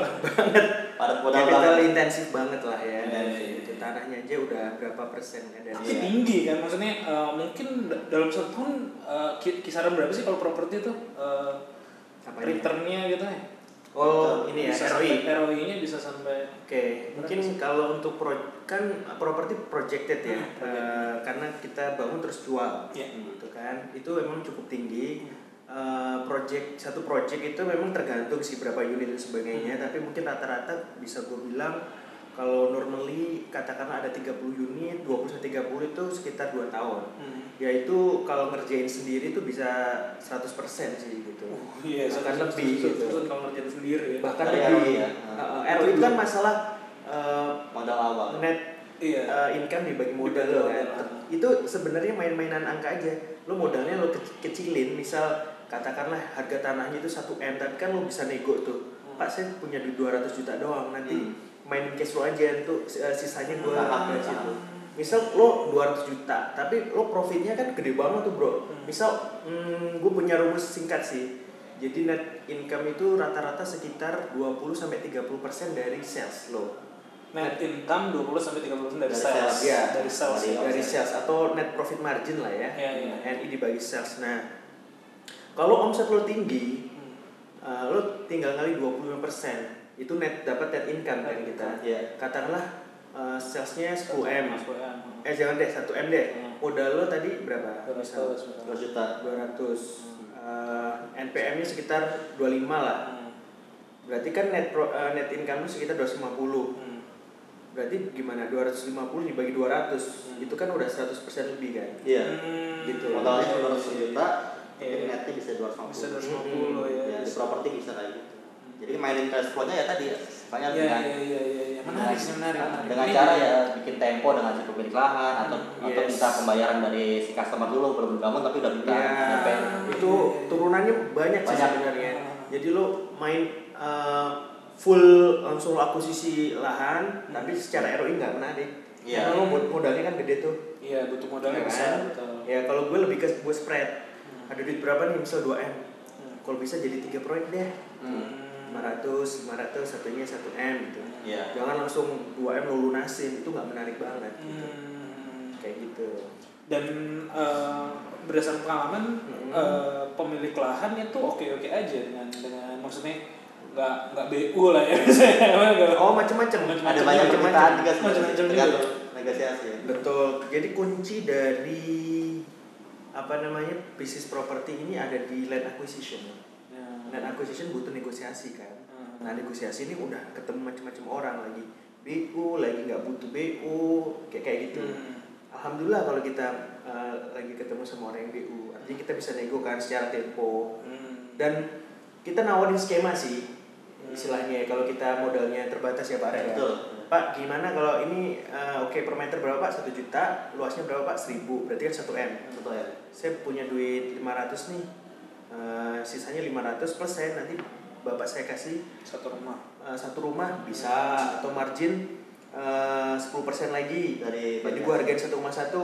C: padat modal
B: capital
C: banget.
B: intensif banget lah ya.
A: Iya, iya, iya.
B: Itu tanahnya aja udah berapa persen kan dari
A: tapi
C: Iya.
A: tinggi kan maksudnya eh, mungkin da- dalam satu tahun eh, ki- kisaran berapa sih kalau properti itu eh,
B: Apanya?
A: returnnya gitu ya
B: Oh, ini ya
A: bisa
B: ROI.
A: ROI-nya bisa sampai
B: Oke, mungkin kalau untuk pro, kan properti projected ya,
A: Hmm, projected.
B: Eh, karena kita bangun terus jual,
A: Iya.
B: gitu kan, itu memang cukup tinggi. Eh, project satu project itu memang tergantung sih berapa unit dan sebagainya, tapi mungkin rata-rata bisa gue bilang kalau normally katakanlah ada 30 unit, 20 sampai 30 itu sekitar 2 tahun. Yaitu kalau ngerjain sendiri itu bisa 100% sih gitu.
A: Oh, iya,
B: Bahkan
A: satu-
B: lebih
A: satu-
B: gitu.
A: satu kalau ngerjain sendiri ya.
B: Bahkan
C: Dari
B: lebih.
C: ROI ya.
B: Uh, ROI itu kan masalah uh,
C: modal awal.
B: net
A: Iya.
B: uh, income dibagi modal lo kan. Itu sebenarnya main-mainan angka aja. Lo modalnya lo ke- kecilin, misal katakanlah harga tanahnya itu 1 M, tapi kan lo bisa nego tuh.
A: Hmm.
B: Pak saya punya duit 200 juta doang, nanti
C: Hmm.
B: Mainin cash flow aja tuh uh, sisanya gue dari
C: ah.
B: situ. Misal lo 200 juta, tapi lo profitnya kan gede banget tuh bro.
A: Hmm.
B: Misal hmm, gue punya rumus singkat sih. Jadi net income itu rata-rata sekitar 20 sampai 30% dari sales lo.
A: Net income 20 sampai 30% dari
C: Dari
A: sales.
C: sales,
B: iya.
A: Dari sales.
C: Dari-
A: ya.
B: dari sales atau net profit margin lah ya.
A: Iya, iya.
B: NI dibagi sales. Nah, kalau omset lo tinggi,
A: Hmm.
B: uh, lo tinggal kali 25%. Itu net dapat net income kan
A: Net
B: kita.
C: Iya.
B: Katakanlah uh, salesnya 10 M. Eh jangan deh 1 M deh.
A: Hmm.
B: Modal lo tadi berapa?
A: 200
B: Misal
A: misalnya.
C: 2 juta.
B: 200. Uh, NPM-nya sekitar 25 lah.
A: Hmm.
B: Berarti kan net pro- uh, net income lo sekitar 250.
A: Hmm.
B: Berarti gimana? 250 dibagi 200.
A: Hmm.
B: Itu kan udah 100% lebih kan.
C: Iya.
A: Hmm.
B: Gitu.
C: Modalnya cuma 200 juta, tapi
A: Iya.
C: netnya bisa 250.
A: Bisa 250 ya.
C: Ya, di properti bisa kayak gitu. Jadi mainin cash flow-nya ya tadi ya. Makanya
A: Iya,
C: dengan
A: iya, iya, iya, iya. Menarik sih, menarik. Menarik.
C: dengan cara ya bikin tempo dengan si pemilik lahan atau
B: Hmm,
C: atau
B: yes.
C: minta pembayaran dari si customer dulu belum bangun tapi udah minta
B: Ya,
C: DP.
B: itu turunannya banyak sih sebenarnya. Jadi lo main uh, full langsung lo akuisisi lahan, tapi secara ROI nggak pernah deh.
C: Iya.
B: Karena lo mod- modalnya kan gede tuh.
A: Iya, butuh modalnya
B: Ya
A: besar.
B: kan? Ya kalau gue lebih ke gue spread.
A: Hmm.
B: Ada duit berapa nih? Misal 2 M.
A: Hmm.
B: Kalau bisa jadi tiga proyek deh.
C: Hmm.
B: 500 500 satunya 1 m gitu
C: Iya.
B: jangan langsung 2 m lo lunasin itu nggak menarik banget gitu.
A: Hmm.
B: kayak gitu
A: dan eh, berdasarkan pengalaman
B: Hmm.
A: eh, pemilik lahan itu oke oke aja dengan dengan maksudnya nggak nggak bu lah ya Nggak-
B: oh macem-macem
A: Macem-macem.
C: Ada banyak permintaan
A: Macem-macem juga.
C: negosiasi.
B: betul jadi kunci dari apa namanya bisnis properti ini ada di land acquisition Land acquisition butuh negosiasi kan
A: Hmm.
B: nah negosiasi ini udah ketemu macam-macam orang lagi BU lagi nggak butuh BU kayak kayak gitu
A: Hmm.
B: alhamdulillah kalau kita uh, lagi ketemu sama orang yang BU artinya kita bisa nego kan secara tempo
A: Hmm.
B: dan kita nawarin skema sih istilahnya ya, kalau kita modalnya terbatas ya Pak ya.
C: Betul.
B: Pak gimana kalau ini uh, oke per meter berapa Pak satu juta luasnya berapa Pak seribu berarti kan satu m
C: Betul ya.
B: saya punya duit 500 nih uh, sisanya 500 plus saya nanti bapak saya kasih
A: satu rumah.
B: Uh, satu rumah bisa. Atau margin uh, 10% lagi
C: Dari
B: jadi gua hargain satu rumah satu.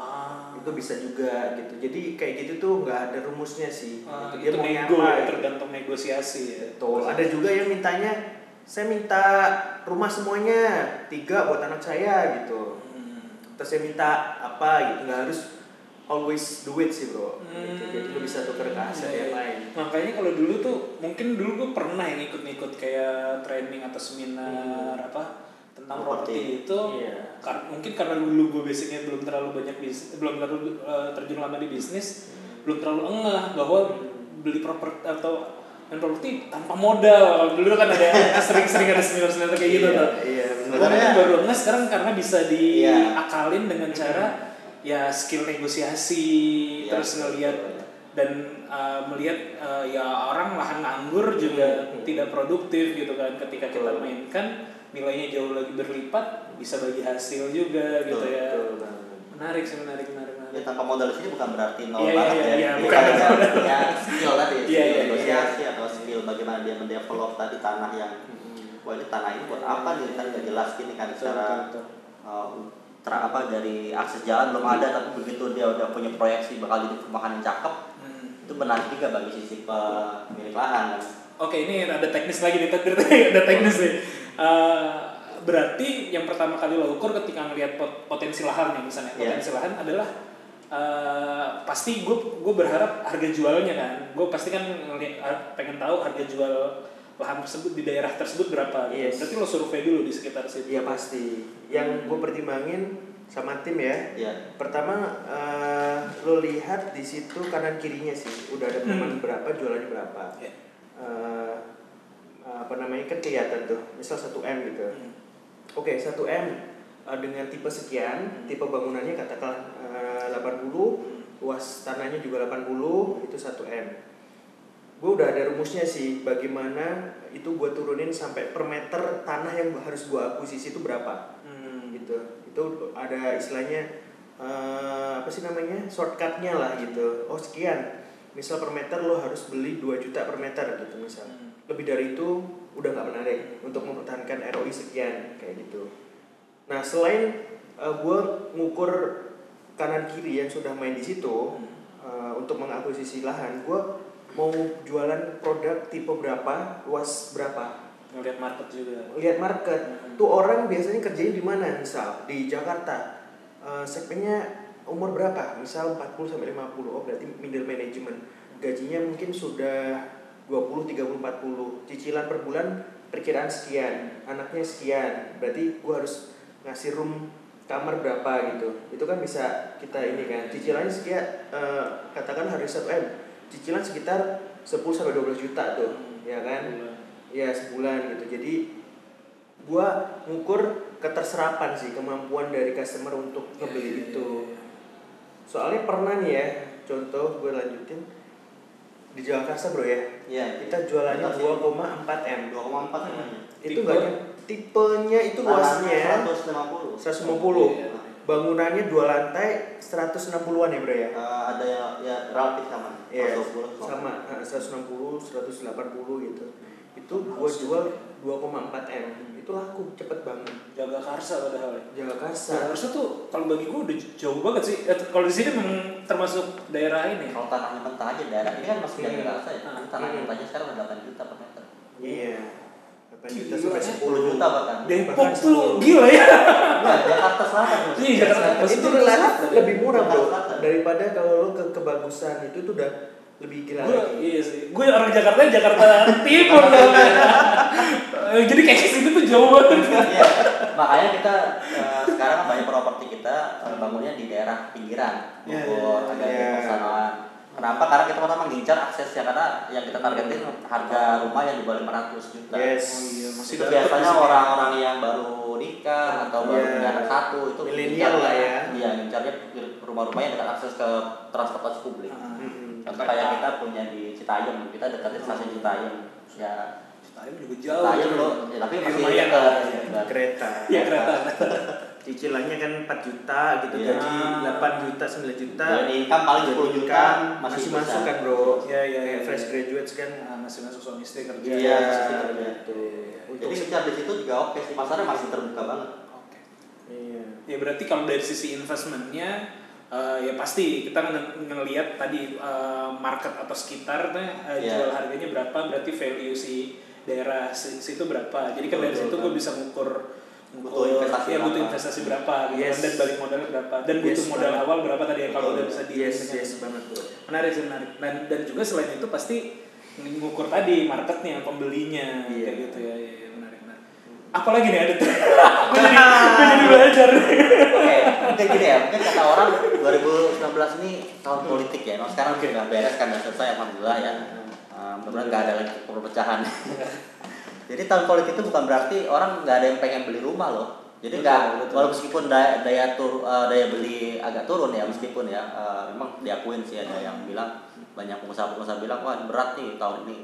A: Ah.
B: Itu bisa juga gitu. Jadi kayak gitu tuh nggak ada rumusnya sih.
A: Ah,
B: gitu.
A: itu
B: maunya
A: nego
B: apa,
A: ya, tergantung negosiasi ya.
B: Betul. Ada juga yang mintanya saya minta rumah semuanya tiga buat anak saya gitu.
A: Hmm.
B: Terus saya minta apa gitu. Nggak harus always do it sih bro. Gitu.
A: Hmm.
B: Jadi lu bisa tuker ke aset
A: Iya,
B: yang
A: iya.
B: lain.
A: makanya kalau dulu tuh mungkin dulu gue pernah yang ikut-ikut kayak training atau seminar apa tentang
C: Properti.
A: itu
B: Iya.
A: kar- mungkin karena dulu gue basicnya belum terlalu banyak bis belum terlalu eh, terjun lama di bisnis belum terlalu engah bahwa beli properti atau main properti tanpa modal dulu kan ada sering-sering ada seminar-seminar kayak gitu
B: Iya,
A: tuh
B: Iya.
C: Sebenarnya-
A: baru engah sekarang karena bisa
C: Iya.
A: diakalin dengan cara ya skill negosiasi
C: Iya,
A: terus
C: betul,
A: ngelihat
C: betul.
A: dan uh, melihat uh, ya orang lahan nganggur juga
B: Hmm.
A: tidak produktif gitu kan ketika kita
B: Betul.
A: mainkan nilainya jauh lagi berlipat bisa bagi hasil juga gitu
C: Betul,
A: ya
B: Betul banget.
A: menarik sih menarik menarik
C: Ya tanpa modal sini bukan berarti nol
A: Iya,
C: banget
A: iya,
C: ya.
A: iya,
C: Ini
A: bukan.
C: kan ada punya skill tadi,
A: Iya,
C: skill
A: iya, iya.
C: negosiasi atau skill bagaimana dia mendevelop tadi tanah yang
B: Hmm.
C: wah ini tanah ini buat apa nih kan nggak jelas gini kan
A: Betul,
C: secara
A: betul, betul.
C: uh, tra- apa dari akses jalan belum ada tapi begitu dia udah punya proyeksi bakal jadi perumahan yang cakep
A: Hmm.
C: itu menarik juga bagi sisi pemilik lahan.
A: Oke, ini ada teknis lagi nih, ada teknis nih. Eh, berarti yang pertama kali lo ukur ketika ngelihat pot- potensi lahan nih misalnya,
C: Iya.
A: potensi lahan adalah eh, pasti gue gue berharap harga jualnya kan, gue pasti kan eh, pengen tahu harga jual lahan tersebut di daerah tersebut berapa. gitu.
B: Yes.
A: Berarti lo survei dulu di sekitar situ.
B: Iya pasti. Yang gue pertimbangin sama tim ya.
C: Iya.
B: Pertama eh, lo lihat di situ kanan kirinya sih udah ada perumahan
A: Hmm.
B: berapa jualannya berapa.
A: Iya.
B: Eh, apa namanya kan kelihatan tuh misal 1 m gitu.
A: Hmm.
B: Oke 1 m eh, dengan tipe sekian, tipe bangunannya katakanlah eh, 80, luas tanahnya juga 80 itu 1 m. Gue udah ada rumusnya sih bagaimana itu gue turunin sampai per meter tanah yang harus gue akuisisi itu berapa
A: Hmm.
B: Gitu. Itu ada istilahnya eh, apa sih namanya shortcutnya lah gitu. Oh sekian. Misal per meter lo harus beli 2 juta per meter gitu misal.
A: Hmm.
B: lebih dari itu udah nggak menarik untuk mempertahankan ROI sekian kayak gitu. Nah selain gue ngukur kanan kiri yang sudah main di situ eh, untuk mengakuisisi lahan gue mau jualan produk tipe berapa luas berapa
A: Ngeliat market juga.
B: lihat market. Tuh orang biasanya kerjain di mana? Misal di Jakarta. Eh, segmennya umur berapa? Misal 40 sampai 50 oh berarti middle management. Gajinya mungkin sudah 20 30 40 cicilan per bulan perkiraan sekian. Anaknya sekian. Berarti gua harus ngasih room kamar berapa gitu. Itu kan bisa kita ini kan. Cicilannya sekian eh, katakan harus 1 m cicilan sekitar 10 sampai 12 juta tuh. Ya kan ya sebulan gitu jadi gua ngukur keterserapan sih kemampuan dari customer untuk ngebeli itu soalnya pernah nih ya contoh gue lanjutin di Jakarta bro ya
C: Iya.
B: kita jualannya
C: Betul sih.
B: 2,4 m
C: 2,4 namanya.
B: itu
A: Tipe?
B: enggak tipenya itu luasnya
C: 150.
B: 150
A: Iya.
B: bangunannya dua lantai 160-an ya bro ya
C: Eh, ada yang ya relatif sama.
B: Iya,
C: 120,
B: sama eh, 160, 180 gitu. Itu gua jual 2,4 m. Itu laku cepet banget.
A: Jaga karsa padahal ya.
B: Jaga
A: Nah,
B: kasar.
A: harusnya tuh kalau bagi gue udah jauh banget sih. Eh, Kalau di sini memang termasuk daerah ini.
C: Kalau tanahnya mentah aja daerah ini kan masih
B: Hmm.
C: dari rasa ya.
A: Ah.
C: Tanah
B: Hmm.
C: mentahnya sekarang udah 8 juta per meter.
B: Iya. 8 juta
A: Gila,
B: sampai
A: ya.
B: 10
C: juta bahkan.
A: Depok tuh
B: 10.
A: gila ya.
C: Nah, Jakarta Selatan.
A: Iya, Jakarta
C: Selatan.
B: Itu relatif lebih murah bro daripada kalau lo ke kebagusan itu tuh udah lebih gila
A: Gue
B: lagi.
A: iya sih. Gue orang Jakarta Jakarta Timur dong. Eh, Jadi kayak situ tuh jauh banget.
C: Iya, makanya kita eh, sekarang banyak properti kita eh, bangunnya di daerah pinggiran,
B: Iya,
C: Bogor,
B: iya,
C: agak
B: iya.
C: di persanaan. Kenapa? Karena kita pertama mengincar aksesnya karena yang kita targetin harga rumah yang di bawah 500 juta.
B: Yes.
A: Oh iya, masih
C: Itu biasanya orang-orang yang baru nikah atau baru
B: Iya.
C: punya anak satu itu
B: Milenial lah ya.
C: Iya, ngincarnya rumah-rumah yang dekat akses ke transportasi publik.
A: Ah.
B: Mm-mm.
C: Contoh kayak kita punya di Citayam, kita dekatnya stasiun Citayam. Ya,
A: Citayam juga jauh.
C: Citayam loh, ya, tapi
A: Ya,
C: masih
A: lumayan
C: dekat. dekat.
B: kereta
A: Iya kereta.
B: cicilannya kan 4 juta gitu
A: Iya.
B: gaji 8 juta 9 juta
C: Jadi income paling 10 juta
B: Income
C: masih,
B: masih
C: bisa.
B: masuk kan bro
A: Iya, iya,
B: Kayak
A: iya.
B: fresh graduates kan
A: Nah, masih masuk suami istri kerja.
C: Iya,
B: gitu.
C: gitu.
B: Untuk
C: Jadi secara di situ juga oke sih, pasarnya masih terbuka banget.
A: Oke.
B: iya
A: Ya berarti kalau dari sisi investmentnya eh, ya pasti kita nge- ngelihat tadi eh, market atau sekitarnya eh,
C: Iya.
A: jual harganya berapa berarti value si daerah si- situ berapa jadi kan dari situ gue bisa ngukur
C: Butuh investasi
A: ya butuh
C: berapa.
A: investasi berapa gitu
B: Yes.
A: kan, dan balik modalnya berapa dan butuh
B: Yes,
A: modal
B: banget.
A: awal berapa tadi ya kalau udah bisa di
B: yes yes banget bro
A: menarik sih menarik dan dan juga selain itu pasti ngukur tadi marketnya pembelinya
B: Iya.
A: kayak gitu ya, ya, ya menarik menarik apalagi nih ada tuh gue jadi gue jadi belajar
C: Oke, mungkin gini ya, mungkin kata orang 2019 ini tahun politik ya. Nah, sekarang
A: Oke.
C: sudah beres kan, sudah selesai alhamdulillah ya. Uh, mudah-mudahan nggak ada lagi perpecahan. Jadi tahun politik itu bukan berarti orang nggak ada yang pengen beli rumah loh. Jadi nggak,
B: betul.
C: walau meskipun daya daya tur, uh, daya beli agak turun ya meskipun ya, uh, memang diakuin sih ada yang bilang banyak pengusaha-pengusaha bilang wah berat nih tahun ini.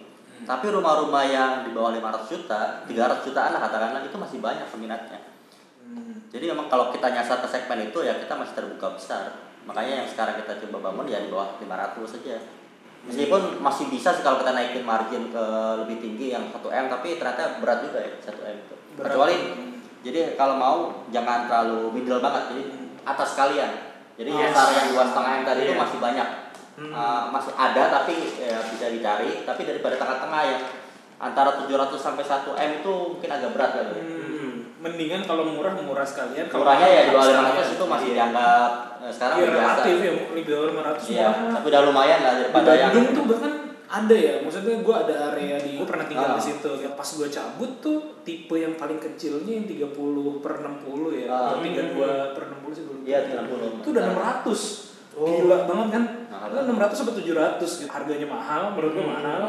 C: Tapi rumah-rumah yang di bawah 500 juta, 300 jutaan lah katakanlah itu masih banyak peminatnya. Jadi memang kalau kita nyasar ke segmen itu ya kita masih terbuka besar. Makanya yang sekarang kita coba bangun ya di bawah 500 saja. Meskipun masih bisa sih kalau kita naikin margin ke lebih tinggi yang 1M tapi ternyata berat juga ya 1M itu.
A: Berat.
C: Kecuali jadi kalau mau jangan terlalu middle banget jadi atas kalian. Jadi
A: Yes.
C: nyasar yang dua setengah M tadi itu
B: Iya.
C: masih banyak.
A: Hmm.
C: Uh, masih ada tapi ya, bisa dicari tapi daripada tengah-tengah yang antara 700 sampai 1 M itu mungkin agak berat ya.
A: Hmm, mendingan kalau murah murah sekalian kalau
C: Murahnya ya di bawah
A: sekalian.
C: 500 itu masih
B: Iya.
C: dianggap eh, sekarang biasa.
A: relatif ya di bawah 500
C: Iya,
A: murah.
C: tapi udah lumayan lah
A: di
C: daripada yang
A: Bandung tuh bahkan ada ya maksudnya gue ada area di gue pernah tinggal
C: Ah.
A: di situ ya pas gue cabut tuh tipe yang paling kecilnya yang 30 per 60 ya
C: Ah.
A: atau 32 per 60 sih lupa.
C: Iya, 30.
A: itu udah 600
B: Oh.
A: gila banget kan Itu 600 sampai 700 gitu. harganya mahal menurut gue mahal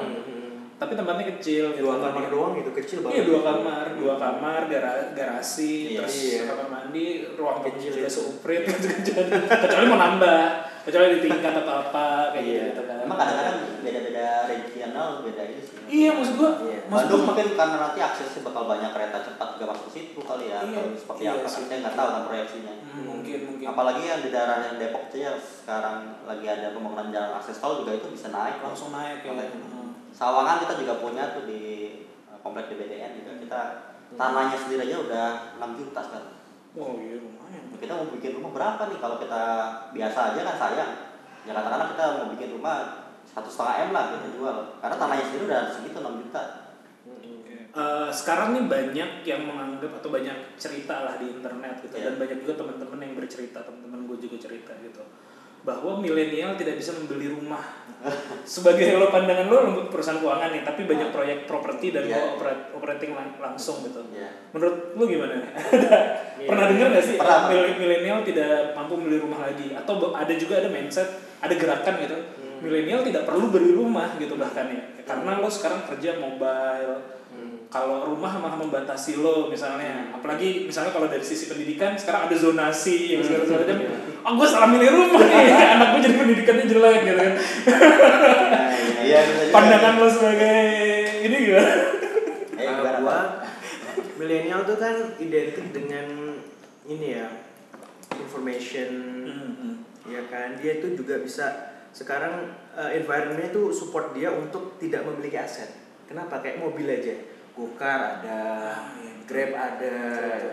A: tapi tempatnya kecil gitu.
B: dua kamar doang itu kecil banget
A: Iya dua kamar, dua kamar, gara- garasi,
C: Iya.
A: terus
B: Iya.
A: kamar mandi, ruang
B: Kecil.
A: juga seuprit gitu kecuali mau nambah, kecuali di tingkat atau apa kayak
B: Iya.
A: gitu kan.
C: Emang kadang-kadang beda-beda regional beda ini sih.
A: Iya maksud gua,
B: Iya.
A: maksud
C: Bandung
A: gua
C: mungkin karena nanti aksesnya bakal banyak kereta cepat juga masuk ke situ kali ya
A: Iya.
C: atau seperti
A: Iya
C: apa saya nggak tahu kan proyeksinya.
A: Hmm, mungkin mungkin.
C: Apalagi yang di daerah yang Depok itu ya sekarang lagi ada pembangunan jalan akses tol juga itu bisa naik.
A: langsung naik ya. Hmm.
C: Sawangan kita juga punya tuh di eh, komplek DBDN juga kita tanahnya sendiri aja udah 6 juta sekarang.
A: Oh iya lumayan.
C: kita mau bikin rumah berapa nih kalau kita biasa aja kan sayang ya katakanlah kita mau bikin rumah satu setengah m lah kita jual karena tanahnya sendiri udah segitu 6 juta
A: Eh, sekarang nih banyak yang menganggap atau banyak cerita lah di internet gitu
C: Iya.
A: dan banyak juga teman-teman yang bercerita teman-teman gue juga cerita gitu bahwa milenial tidak bisa membeli rumah. Sebagai lo pandangan lo lo perusahaan keuangan nih tapi banyak proyek properti dan
C: Iya.
A: lo operat- operating lang- langsung gitu.
C: Ya
A: menurut lo gimana? Pernah dengar gak sih
C: Pernah.
A: milenial tidak mampu membeli rumah lagi? Atau ada juga ada mindset ada gerakan gitu. Milenial tidak perlu beli rumah gitu bahkan ya. Karena lo sekarang kerja mobile kalau rumah malah membatasi lo misalnya. Apalagi misalnya kalau dari sisi pendidikan sekarang ada zonasi yang segala macam. Oh gue salah milih rumah nih. Anak gue jadi pendidikannya jelek gitu kan.
C: Iya bisa juga.
A: pandangan lo sebagai ini gimana?
C: Eh,
B: gua
C: Pak?
B: milenial tuh kan identik dengan ini ya information. Ya kan? Dia itu juga bisa sekarang eh, environment itu support dia untuk tidak memiliki aset. Kenapa? Kayak mobil aja Gokar ada Grab ada.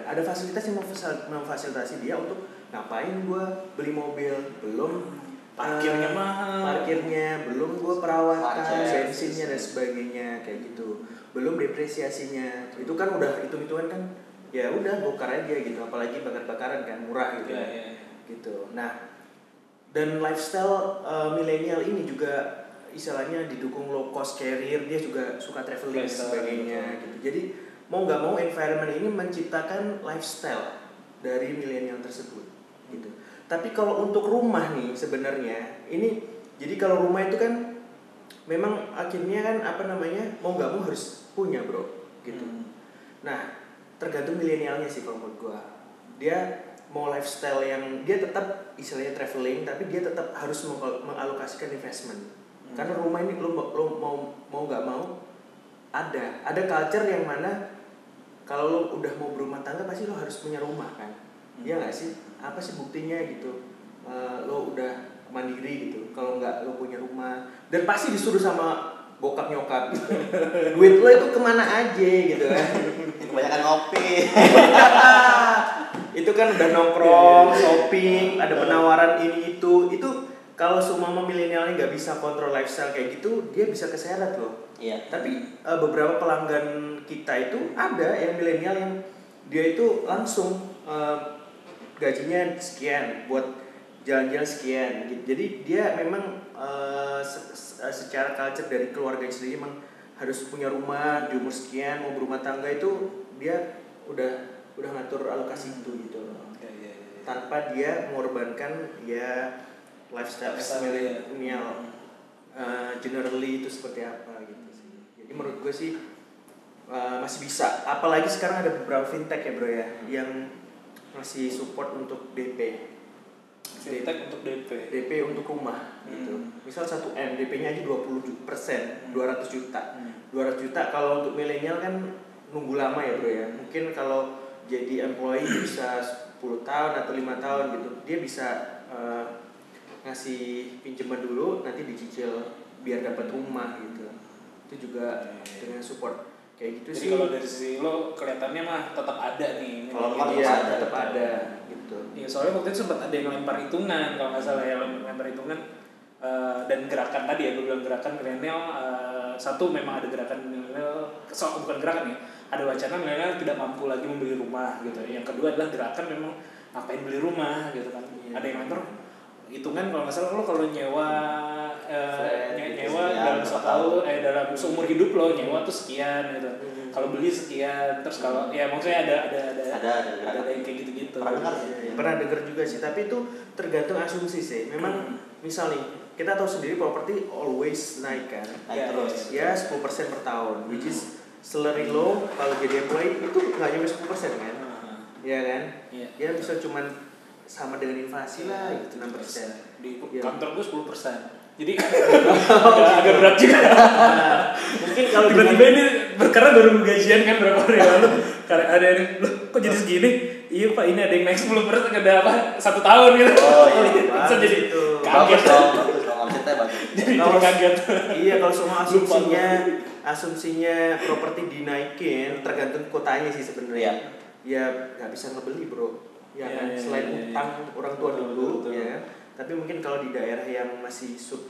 B: Ada. Fasilitas yang memfasil- memfasilitasi dia untuk ngapain gua beli mobil. Belum
A: Parkirnya
B: Eh,
A: mahal.
B: parkirnya belum gue perawatan bensinnya dan sebagainya kayak gitu. Belum depresiasinya. Itu kan udah hitung hitungan kan ya udah bongkar aja gitu. Apalagi bakar bakaran kan murah gitu.
A: Iya, iya.
B: gitu. Nah dan lifestyle uh, milenial ini juga istilahnya didukung low cost carrier dia juga suka traveling dan
A: Lifestyle,
B: sebagainya gitu jadi mau nggak mau environment ini menciptakan lifestyle dari milenial tersebut gitu tapi kalau untuk rumah nih sebenarnya ini jadi kalau rumah itu kan memang akhirnya kan apa namanya mau nggak mau harus punya bro gitu
A: Hmm.
B: Nah, tergantung milenialnya sih kalau menurut gua. Dia mau lifestyle yang dia tetap istilahnya traveling tapi dia tetap harus meng- mengalokasikan investment. Karena rumah ini lo, lo mau mau nggak mau ada ada culture yang mana kalau lo udah mau berumah tangga pasti lo harus punya rumah kan.
A: Hmm.
B: Iya nggak sih? Apa sih buktinya gitu? Eh, lo udah mandiri gitu. Kalau nggak lo punya rumah dan pasti disuruh sama bokap nyokap gitu. Duit lo itu ke mana aja gitu kan?
C: kebanyakan ngopi
B: itu kan udah nongkrong, shopping, ada penawaran ini itu, itu kalau semua milenialnya nggak bisa kontrol lifestyle kayak gitu, dia bisa keseret loh.
C: iya
B: Tapi eh, beberapa pelanggan kita itu ada yang milenial yang dia itu langsung eh, gajinya sekian buat jalan-jalan sekian. gitu. Jadi dia memang se- se- secara culture dari keluarga sendiri memang harus punya rumah di umur sekian mau berumah tangga itu dia udah udah ngatur alokasi itu gitu loh
A: Iya, iya, iya.
B: tanpa dia mengorbankan ya lifestyle
A: Lifestyle, iya.
B: milenial uh, generally itu seperti apa gitu sih. Jadi menurut gue sih uh, masih bisa. Apalagi sekarang ada beberapa fintech ya bro ya yang masih support untuk DP.
A: Fintech untuk DP.
B: DP untuk rumah gitu.
A: Hmm.
B: Misal 1 M, DP-nya aja 20 persen, 200 juta.
A: Hmm.
B: 200 juta kalau untuk milenial kan nunggu lama ya bro ya. Mungkin kalau jadi employee bisa 10 tahun atau lima tahun gitu, dia bisa eh, ngasih pinjaman dulu, nanti dicicil biar dapat rumah gitu. Itu juga dengan support kayak gitu
A: Jadi
B: sih.
A: kalau dari sisi lo kelihatannya mah tetap ada nih.
C: Kalau lo
A: gitu.
B: iya
C: ada,
B: tetap ada gitu.
A: Iya soalnya waktu itu sempat ada yang lempar hitungan kalau nggak salah ya lempar hitungan eh, dan gerakan tadi ya gue bilang gerakan milenial eh, satu memang ada gerakan milenial so, bukan gerakan ya ada wacana milenial tidak mampu lagi membeli rumah gitu yang kedua adalah gerakan memang ngapain beli rumah gitu kan
B: Iya.
A: ada yang lempar hitungan kalau nggak salah lo kalau nyewa eh, nye-
B: gitu,
A: nyewa
C: sekian,
A: dalam
C: berapa
A: satu
C: tahun.
A: tahun eh dalam seumur hidup lo nyewa tuh sekian gitu
B: Hmm.
A: kalau beli sekian terus kalau ya maksudnya ada ada ada
C: Ada, ada
A: ada, ada yang kayak gitu gitu
C: Pernah.
B: Iya, iya. Pernah dengar juga sih, tapi itu tergantung asumsi sih. Memang misal nih, kita tahu sendiri properti always naik kan.
C: naik
A: Iya,
C: terus
B: Ya 10% per tahun, which is salary low kalau jadi employee itu nggak nyampe 10% kan.
A: Nah,
B: Iya kan?
A: Iya.
B: Ya bisa cuman sama dengan inflasi lah gitu. 6%.
A: di
B: Iya.
A: kantor gue 10 persen. Jadi agak, agak berat juga.
B: Nah, mungkin kalau
A: tiba-tiba ini berkarena baru gajian kan berapa hari yang lalu? Karena ada yang loh kok jadi segini? Iya pak ini ada yang naik 10 persen ada apa? Satu tahun gitu.
C: Oh, iya.
A: bisa jadi
B: Itu.
A: kaget.
C: Dong
A: jadi
B: Kalau-
A: kaget.
B: iya kalau semua asumsinya asumsinya properti dinaikin tergantung kotanya sih sebenarnya. Ya nggak bisa ngebeli bro. Ya
A: Iya,
B: kan
A: iya,
B: selain
A: iya, iya.
B: utang orang tua
A: Betul,
B: dulu
A: betul.
B: ya. Tapi mungkin kalau di daerah yang masih sub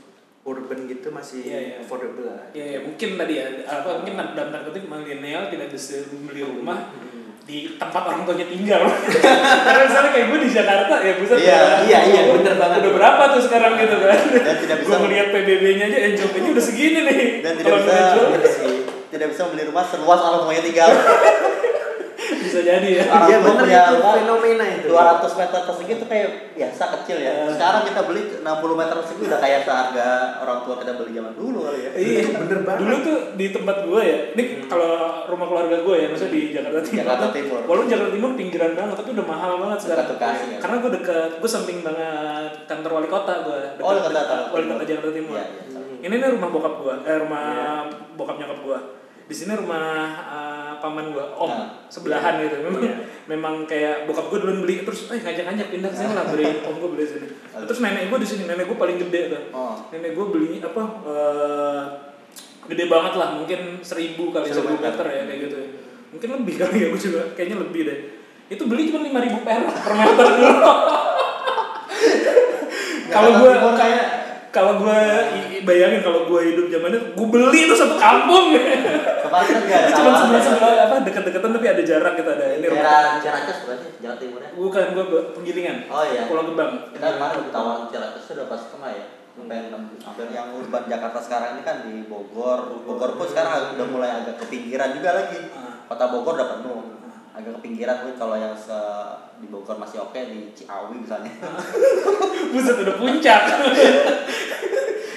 B: urban gitu masih
A: Iya, iya.
B: affordable lah.
A: ya, ya mungkin tadi ya apa mungkin dalam tanda kutip milenial tidak bisa beli rumah
B: Hmm.
A: di tempat orang tuanya tinggal karena misalnya kayak gue di Jakarta ya buset
C: Iya,
A: udah-
B: iya, iya, bener banget.
A: udah berapa tuh sekarang gitu kan
C: Dan tidak bisa-
A: gue ngeliat PBB-nya aja NJOP-nya udah segini nih
C: Dan tidak bisa- tidak bisa beli rumah seluas orang tuanya tinggal
A: bisa jadi ya
C: Orang
B: Iya bener itu fenomena itu.
C: 200 meter persegi itu kayak biasa kecil ya.
A: Iya.
C: Sekarang kita beli 60 meter persegi udah kayak seharga orang tua kita beli zaman dulu kali ya.
A: Iya,
B: bener banget.
A: Dulu tuh di tempat gue ya, ini kalau rumah keluarga gue ya, maksudnya di Jakarta Timur.
C: Jakarta Timur.
A: Walaupun Jakarta Timur pinggiran banget, tapi udah mahal banget sekarang.
C: Dekat Bekasi, ya?
A: Karena gue deket, gue samping banget kantor wali kota gue.
C: Oh, dekat
A: Wali kota Jakarta Timur.
C: Iya, iya.
A: Ini nih rumah bokap gue, eh rumah bokap nyokap gue. Di sini rumah eh, paman gue, om
C: Nah.
A: sebelahan gitu. Memang,
B: Iya.
A: memang kayak bokap gue duluan beli terus, eh ngajak-ngajak pindah ke sini lah beli om gue beli sini. Terus nenek gue di sini, nenek gue paling gede tuh
C: Oh.
A: nenek gue beli apa eh, gede banget lah mungkin seribu kali
B: Seribu
A: meter ya kayak gitu ya mungkin lebih kali ya gue juga kayaknya lebih deh itu beli cuma lima ribu perak per meter dulu kalau
C: Timur kayak
A: kalau gue bayangin kalau gue hidup zamannya gue beli tuh satu kampung.
C: Kemarin nggak ada
A: cuma sebelah
C: ya.
A: sebelah apa dekat-dekatan tapi ada jarak gitu ada ini
C: daerah Ciracas bukan sih Jakarta Timurnya?
A: Bukan gue penggilingan.
C: Oh iya.
A: Pulau Gebang.
C: Kita kemarin udah tawaran Ciracas itu udah pas ke mana ya hampir yang urban Jakarta sekarang ini kan di Bogor Bogor pun sekarang udah mulai agak ke pinggiran juga lagi.
A: Ah.
C: kota Bogor udah penuh agak ke pinggiran mungkin kalau yang se di Bogor masih oke di Ciawi misalnya
A: buset udah puncak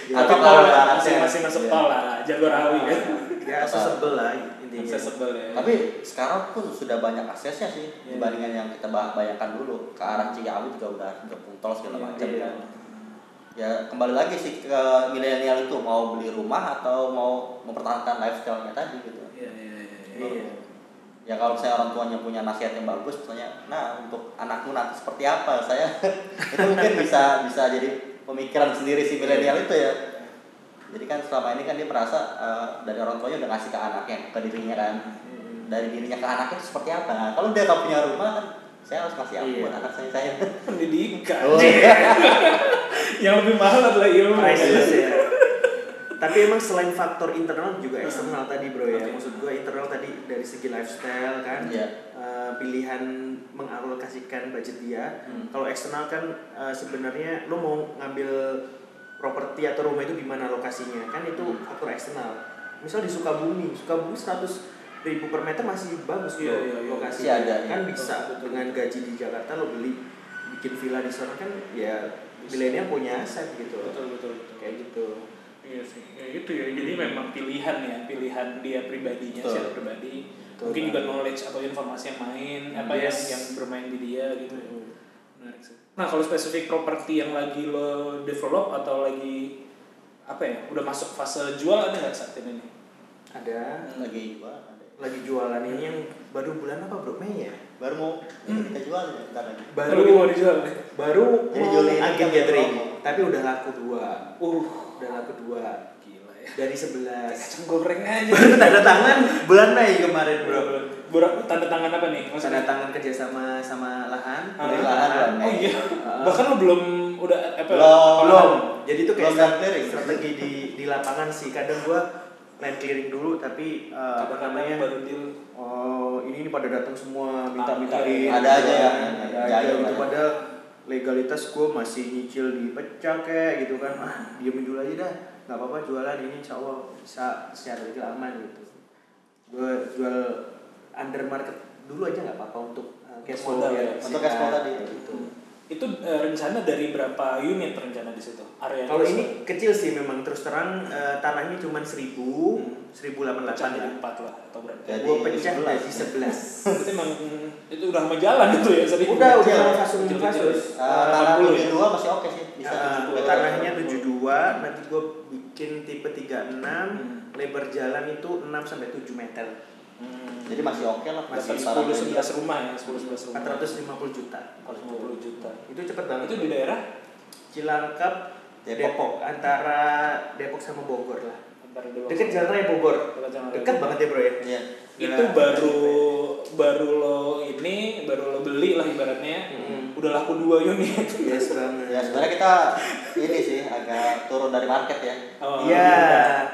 C: Atau kalau
A: tol masih masih masuk
C: iya.
A: tol lah jalur rawi ya
B: ya accessible lah intinya
A: accessible ya
C: tapi sekarang pun sudah banyak aksesnya sih
A: Iya.
C: dibandingkan yang kita bayangkan dulu ke arah Ciawi juga udah gabung tol segala
A: Iya,
C: macam
A: iya.
C: kan ya kembali lagi sih ke milenial itu mau beli rumah atau mau mempertahankan lifestyle-nya tadi gitu
A: iya iya iya
B: Iya.
C: Ya kalau saya orang tuanya punya nasihat yang bagus misalnya nah untuk anakmu nanti seperti apa? Saya itu mungkin bisa bisa jadi pemikiran sendiri si milenial itu ya. Jadi kan selama ini kan dia merasa eh, dari orang tuanya udah ngasih ke anaknya ke dirinya kan. Dari dirinya ke anaknya itu seperti apa? Nah, kalau dia nggak punya rumah kan saya harus kasih apa
B: Iya.
C: buat anak saya. Saya
A: pendidikan.
C: Oh.
A: yang lebih mahal adalah ilmu.
B: Ya tapi emang selain faktor internal juga
A: Hmm.
B: eksternal tadi bro ya
A: Oke.
B: maksud gue internal tadi dari segi lifestyle kan
C: Iya.
B: eh, pilihan mengalokasikan budget dia
C: Hmm.
B: kalau eksternal kan eh, sebenarnya lo mau ngambil properti atau rumah itu di mana lokasinya kan itu
A: Hmm.
B: faktor eksternal misal di Sukabumi Sukabumi 100 ribu per meter masih bagus
A: Iya,
B: kok
A: iya, iya.
B: lokasi
C: Masih ada,
B: kan
C: iya.
B: bisa
A: Betul, betul,
B: dengan gaji di Jakarta lo beli bikin villa di sana kan ya milenial punya aset gitu
A: betul betul betul
B: kayak gitu
A: Iya sih, ya gitu ya. Jadi memang pilihan ya, pilihan dia pribadinya
C: Betul.
A: secara pribadi.
B: Betul
A: Mungkin juga knowledge atau informasi yang main, apa yang
B: Yes.
A: yang bermain di dia gitu. ya. Menarik sih. Nah kalau spesifik properti yang lagi lo develop atau lagi apa ya, udah masuk fase jual ada nggak saat ini?
B: ada
C: lagi gua ada.
B: lagi jualan ini yang baru bulan apa bro Mei ya
C: baru mau ini kita jual ya bentar lagi
B: baru
A: Baru mau dijual.
B: baru
C: Jadi
B: mau agen gathering tapi udah laku dua
A: Uh,
B: udah laku dua
A: gila ya.
B: dari 11
A: Kacang goreng aja.
B: baru tanda tangan bulan Mei kemarin bro
A: Bro, tanda tangan apa nih?
B: tanda tangan kerjasama sama lahan
A: Ah,
B: beli
C: lahan,
A: Oh iya.
B: Ah.
A: Bahkan lo belum udah apa?
C: Belum.
B: belum jadi itu kayak
C: clearing.
B: strategi di di lapangan sih kadang gua land clearing dulu tapi eh, apa namanya
A: baru deal.
B: oh ini ini pada datang semua minta
A: Ah,
B: mintain
A: iya.
C: Ada aja ya.
B: ada aja gitu
C: banget.
B: Legalitas gue masih nyicil di pecah kayak gitu kan ah diemin dulu aja dah nggak apa-apa jualan ini insya Allah bisa secara legal aman gitu gue jual under market dulu aja nggak apa-apa untuk uh, cash flow
A: ya.
C: Untuk cash flow tadi.
B: gitu.
A: Itu eh, rencana dari berapa unit rencana di situ? Area
B: Kalau ini kecil sih memang terus terang eh, tanahnya cuma seribu,
A: Hmm.
B: Seribu delapan
A: pecah
B: lah.
A: empat lah atau berapa?
C: Jadi
B: Gue pecah
C: 11.
B: jadi sebelas.
A: Berarti emang itu udah sama jalan itu ya seribu.
B: Udah, udah sama kasus
A: Kecil-kecil.
B: kasus.
C: Tanah
A: 80 ya?
C: tujuh dua masih oke sih bisa
B: Uh,
C: tujuh puluh.
B: tanahnya 72, nanti gue bikin tipe 36,
A: Hmm.
B: lebar jalan itu 6 sampai 7 meter.
A: Hmm.
C: Jadi masih oke lah.
A: Dapat
C: Masih
A: 10 11 rumah ya, 10 11 rumah.
B: 450 juta.
A: Kalau 50 juta.
B: Itu cepet banget.
A: Itu di daerah
B: Cilangkap,
C: Depok.
B: Depok. antara Depok sama Bogor lah. Deket jalan raya Bogor.
A: Dekat jalan raya
B: Dekat
A: Bogor.
B: banget ya bro ya.
C: Iya.
A: Itu baru baru lo ini baru lo beli lah ibaratnya.
B: Hmm.
A: Udah laku dua unit.
B: Yes banget.
C: Ya sebenarnya kita ini sih agak turun dari market ya.
A: Oh,
B: Iya.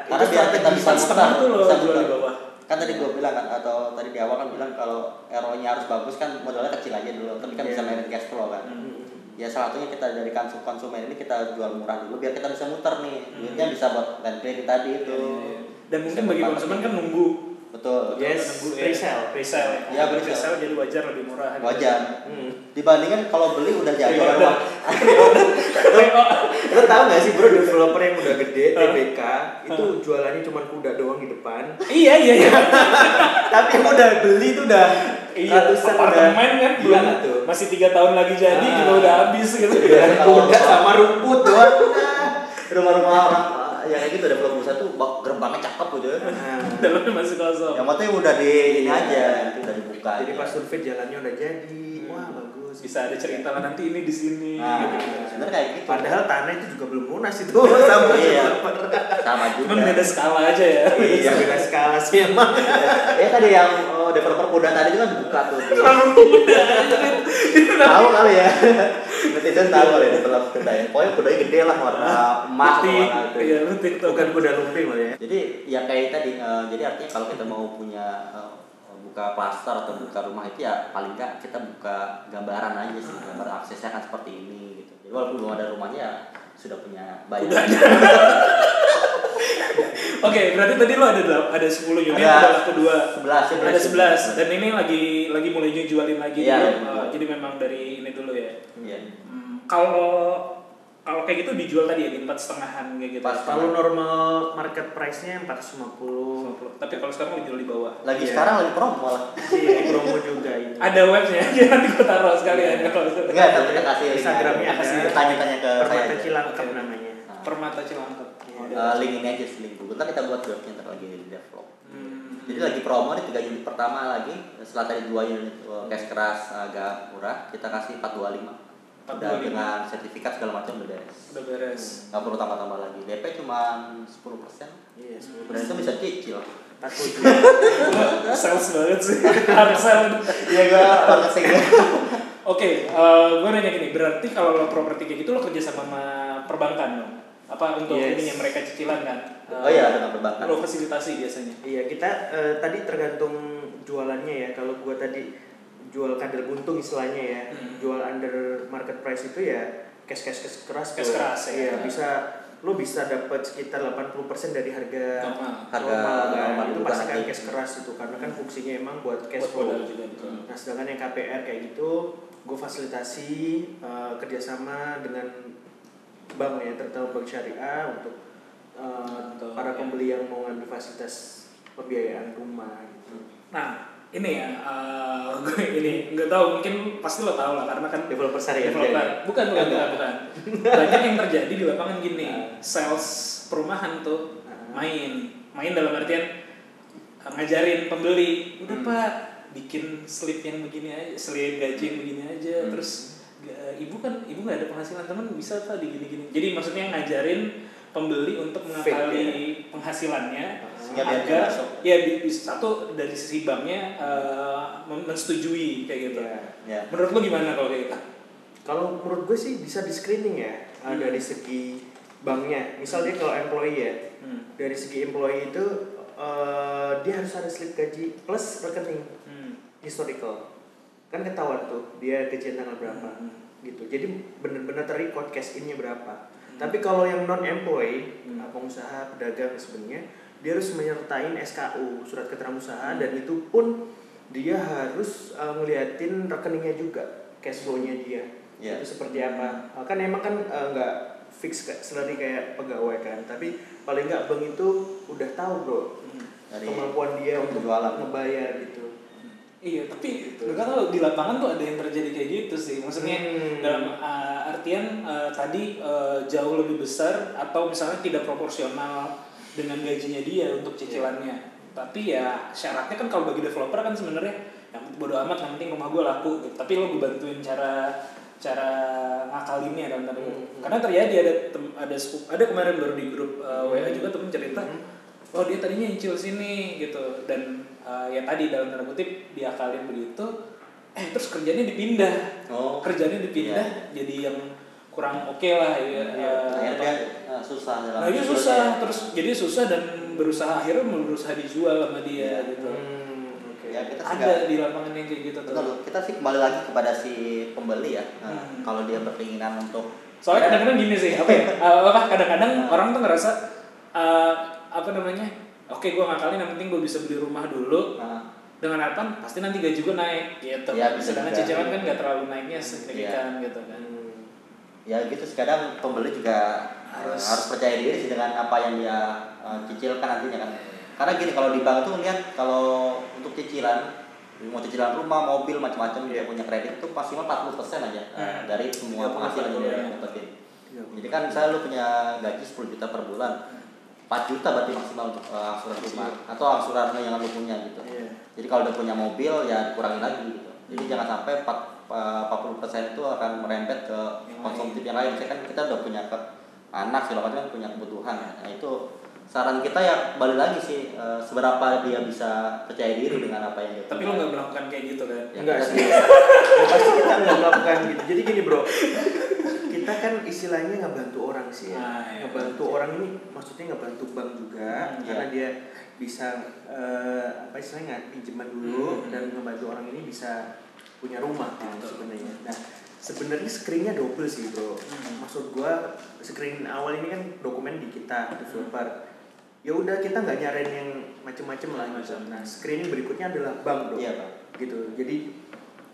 C: Karena biar kita bisa
A: lo
C: bisa
A: jual di bawah.
C: Kan tadi gue bilang kan atau tadi di awal kan bilang kalau ROI-nya harus bagus kan modalnya kecil aja dulu, tapi kan
B: Iya.
C: bisa manage cash flow kan.
A: Hmm.
C: Ya salah satunya kita dari konsum konsumen ini kita jual murah dulu biar kita bisa muter nih.
A: Hmm.
C: Duitnya bisa buat land clearing tadi itu.
A: Iya, iya, iya. Dan mungkin bagi konsumen kan nunggu
C: Betul.
B: Yes.
A: nunggu
B: Presale.
A: presale.
C: Iya,
A: Beli
C: presale.
A: presale jadi wajar lebih murah.
C: Wajar.
B: Hmm.
C: Dibandingkan kalau beli udah jadi uang.
B: Lo tau gak sih bro developer yang udah gede TBK itu jualannya cuma kuda doang di depan.
A: Iya iya iya.
B: Tapi yang udah beli itu udah
A: Iya,
B: ratusan
A: apartemen kan
B: Gila
A: belum
B: nggak tuh.
A: masih tiga tahun lagi jadi
B: Ah.
A: juga udah habis gitu.
B: Udah kuda sama rumput doang.
C: Rumah-rumah orang yang kayak gitu developer besar tuh bak- gerbangnya cakep gitu.
B: Nah,
A: Dalamnya masih kosong.
C: Yang penting udah di ini aja, itu udah dibuka.
B: jadi
C: aja.
B: pas survei jalannya udah jadi. Wah bagus.
A: Bisa ada cerita lah nanti ini di sini.
C: Nah,
A: gitu.
C: sebenarnya kayak gitu.
B: Padahal tanah itu juga belum lunas itu sama
C: Iya.
B: developer.
C: sama juga.
A: Cuman beda skala aja ya.
B: Iya beda skala sih emang.
C: ya tadi yang oh, developer kuda tadi itu kan dibuka tuh.
A: Terlalu muda.
C: Tahu kali ya. netizen tahu kali ini berlaku kuda ya pokoknya kudanya gede lah warna emas warna itu
A: iya.
B: Bukan kuda lumping loh ya.
C: jadi ya kayak tadi eh, jadi artinya kalau kita mau punya eh, buka plaster atau buka rumah itu ya paling nggak kita buka gambaran aja sih gambar aksesnya kan seperti ini gitu jadi walaupun belum ada rumahnya ya sudah punya bayangan
A: Oke, berarti tadi lo ada ada 10 unit,
C: Ada
A: ada laku dua.
C: 11
A: Ada 11 dan ini lagi lagi mulai jualin lagi
C: Iya,
A: dulu.
C: lagi
A: Uh,
C: jual.
A: jadi memang dari ini dulu ya.
C: Iya.
A: Hmm, kalau kalau kayak gitu dijual tadi ya di empat setengahan kayak gitu.
C: Pas
A: ya?
B: Kalau normal market price-nya 450.
A: Tapi kalau sekarang dijual di bawah.
C: lagi
B: Iya.
C: sekarang lagi promo malah
B: Iya, promo juga ini.
A: Ada webnya, nanti gue taruh sekalian
C: Iya.
A: kalau
C: enggak tapi kita kasih.
B: Instagramnya
C: kasih tanya-tanya ke saya
B: Permata. Cilangkap namanya.
A: Permata Cilangkap.
B: Iya.
C: Eh, link ini aja sih link Google ntar kita buat webnya ntar lagi di develop
A: Hmm.
C: jadi lagi promo nih tiga unit pertama lagi setelah tadi dua unit uh, cash keras agak murah kita kasih 425 udah
A: 425.
C: dengan sertifikat segala macam udah beres
A: Udah beres.
C: nggak perlu tambah-tambah lagi DP cuma 10 persen
B: Iya,
C: dan itu bisa cicil
B: 47.
A: Sales banget sih. Harus
C: iya gua marketing
A: Oke, eh gue nanya gini, berarti kalau lo properti kayak gitu lo kerja sama sama perbankan dong? Apa untuk
B: Yes.
A: ininya mereka cicilan kan?
C: oh iya dengan perbankan
A: Lo fasilitasi biasanya.
B: Iya, kita eh, tadi tergantung jualannya ya. Kalau gua tadi jual kadal buntung istilahnya ya,
A: Hmm.
B: jual under market price itu ya cash cash cash keras.
A: Cash
B: tuh.
A: keras, ya.
B: Iya, bisa lo bisa dapat sekitar 80% dari harga
A: Normal.
C: Harga
B: normal kan.
C: normal
B: itu kan cash keras itu karena kan fungsinya emang buat cash flow.
A: juga.
B: Nah, sedangkan yang KPR kayak gitu, gue fasilitasi eh, kerjasama dengan bank ya, terutama bank syariah untuk eh,
A: Betul,
B: para
A: ya.
B: pembeli yang mau ngambil fasilitas pembiayaan rumah. Gitu.
A: Nah, ini ya, eh, gue ini nggak tahu mungkin pasti lo tahu lah karena kan
B: Developer syariah.
A: developer.
B: jadi.
A: Bukan, bukan, bukan, bukan. Banyak yang terjadi di lapangan gini,
B: Nah.
A: sales perumahan tuh
B: Nah.
A: main, main dalam artian eh, ngajarin pembeli, udah
B: Hmm.
A: pak bikin slip yang begini aja, slip gaji yang begini aja,
C: Hmm.
A: terus "Ga- ibu kan ibu nggak ada penghasilan teman bisa pak di gini-gini. Jadi maksudnya ngajarin pembeli untuk
B: Fake,
A: mengakali penghasilannya
C: Sehingga biar dia
A: agar
C: masuk.
A: ya di, di- satu dari sisi banknya eh, men- mensetujui kayak gitu.
B: Iya.
C: ya
A: Menurut lo gimana kalau kayak gitu?
B: Kalau menurut gue sih bisa di screening ya uh,
A: Hmm.
B: dari segi banknya. Misalnya kalau employee ya,
A: Hmm.
B: dari segi employee itu uh, dia harus ada slip gaji plus rekening
A: Hmm.
B: historical. Kan ketahuan tuh dia gajian tanggal berapa
A: Hmm.
B: gitu. Jadi benar-benar terrecord cash in-nya berapa. Tapi kalau yang non employee,
A: Hmm.
B: pengusaha, pedagang sebenarnya dia harus menyertain SKU, surat keterangan usaha
A: Hmm.
B: dan itu pun dia harus uh, ngeliatin rekeningnya juga, cash flow-nya dia.
C: Iya.
B: Itu seperti apa? Uh, kan emang kan uh, nggak fix kayak salary kayak pegawai kan, tapi paling nggak bank itu udah tahu bro
A: Hmm.
C: dari
B: kemampuan dia untuk
C: penjualan.
B: ngebayar gitu.
A: Iya, tapi nggak tahu di lapangan tuh ada yang terjadi kayak gitu sih. Maksudnya
B: Hmm.
A: dalam uh, artian uh, tadi uh, jauh lebih besar atau misalnya tidak proporsional dengan gajinya dia untuk cicilannya. Tapi ya syaratnya kan kalau bagi developer kan sebenarnya yang bodo amat yang penting rumah gue laku. Gitu. Tapi lo gue bantuin cara cara ngakalinnya dalam tanda kutip.
B: Hmm.
A: Karena terjadi ada tem, ada ada kemarin baru di grup uh, WA juga temen cerita
B: Hmm.
A: oh dia tadinya nyicil sini gitu dan uh, ya tadi dalam tanda kutip diakalin begitu eh terus kerjanya dipindah
C: oh
A: kerjanya dipindah jadi yang kurang oke lah ya
B: Iya,
A: uh,
C: eh, susah dalam
A: nah iya susah terus jadi susah dan berusaha akhirnya berusaha dijual sama dia
C: Iya.
A: gitu.
B: Hmm,
C: ya kita
A: ada
C: nggak-
A: di lapangan yang kayak gitu tuh
C: Betul, kita sih kembali lagi kepada si pembeli ya. Nah,
A: Hmm.
C: Kalau dia berkeinginan untuk
A: soalnya kadang-kadang gini sih apa ya? Uh, apa kadang-kadang orang tuh ngerasa uh, apa namanya? Oke gue ngakalin yang penting gue bisa beli rumah dulu.
C: Nah,
A: dengan harapan pasti nanti gaji gue naik gitu.
C: Iya, bisa
A: sedangkan cicilan kan nggak terlalu naiknya signifikan gitu kan.
B: Hmm.
C: ya gitu sih. Kadang pembeli juga
A: Harus.
C: harus, percaya diri sih dengan apa yang dia uh, cicilkan nantinya kan. Karena gini kalau di bank tuh lihat kalau untuk cicilan mau cicilan rumah, mobil, macam-macam dia punya kredit itu maksimal 40% aja uh, dari semua
A: 30%,
C: penghasilan yang dia
A: iya.
C: dapetin.
B: Iya.
C: Jadi kan misalnya lu punya gaji 10 juta per bulan, 4 juta berarti maksimal untuk uh, angsuran rumah atau angsuran yang lu punya gitu.
B: Iya.
C: Jadi kalau udah punya mobil ya dikurangi lagi gitu. Jadi jangan sampai 4, uh, 40% itu akan merembet ke konsumtif yang lain. Misalnya kan kita udah punya ke anak segala macam kan punya kebutuhan. Nah itu saran kita ya balik lagi sih uh, seberapa dia bisa percaya diri dengan apa yang dia
A: tapi lo nggak melakukan kayak gitu kan
C: Ya,
B: Enggak sih. ya, pasti kita nggak melakukan gitu. Jadi gini bro, kita kan istilahnya ngebantu orang sih ya.
A: Ah, iya.
B: ngebantu orang ini maksudnya ngebantu bank juga
A: Hmm,
B: karena
C: iya.
B: dia bisa eh, apa istilahnya nggak pinjaman dulu
A: Hmm.
B: dan ngebantu orang ini bisa punya rumah kan
A: Betul.
B: sebenarnya. Nah sebenarnya screennya double sih bro.
A: Hmm.
B: Maksud gua screen awal ini kan dokumen di kita developer. Ya udah kita nggak nyariin yang macem-macem lah gitu. Nah screening berikutnya adalah bank dong
C: Iya, Bang.
B: gitu jadi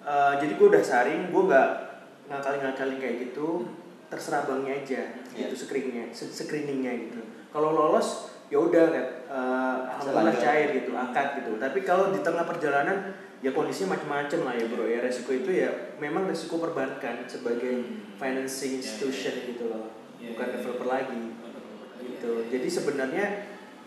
B: eh, jadi gue udah saring gue nggak ngakali-ngakalin kayak gitu terserah banknya aja
C: Iya.
B: gitu screeningnya screeningnya gitu kalau lolos ya udah kan alhamdulillah
C: Lanjut.
B: cair gitu angkat gitu tapi kalau di tengah perjalanan ya kondisinya macam-macam lah ya bro ya resiko itu ya memang resiko perbankan sebagai
A: Hmm.
B: financing
A: Iya,
B: institution
A: iya.
B: gitu loh
A: Iya,
B: bukan
A: iya,
B: developer
A: iya.
B: lagi gitu jadi sebenarnya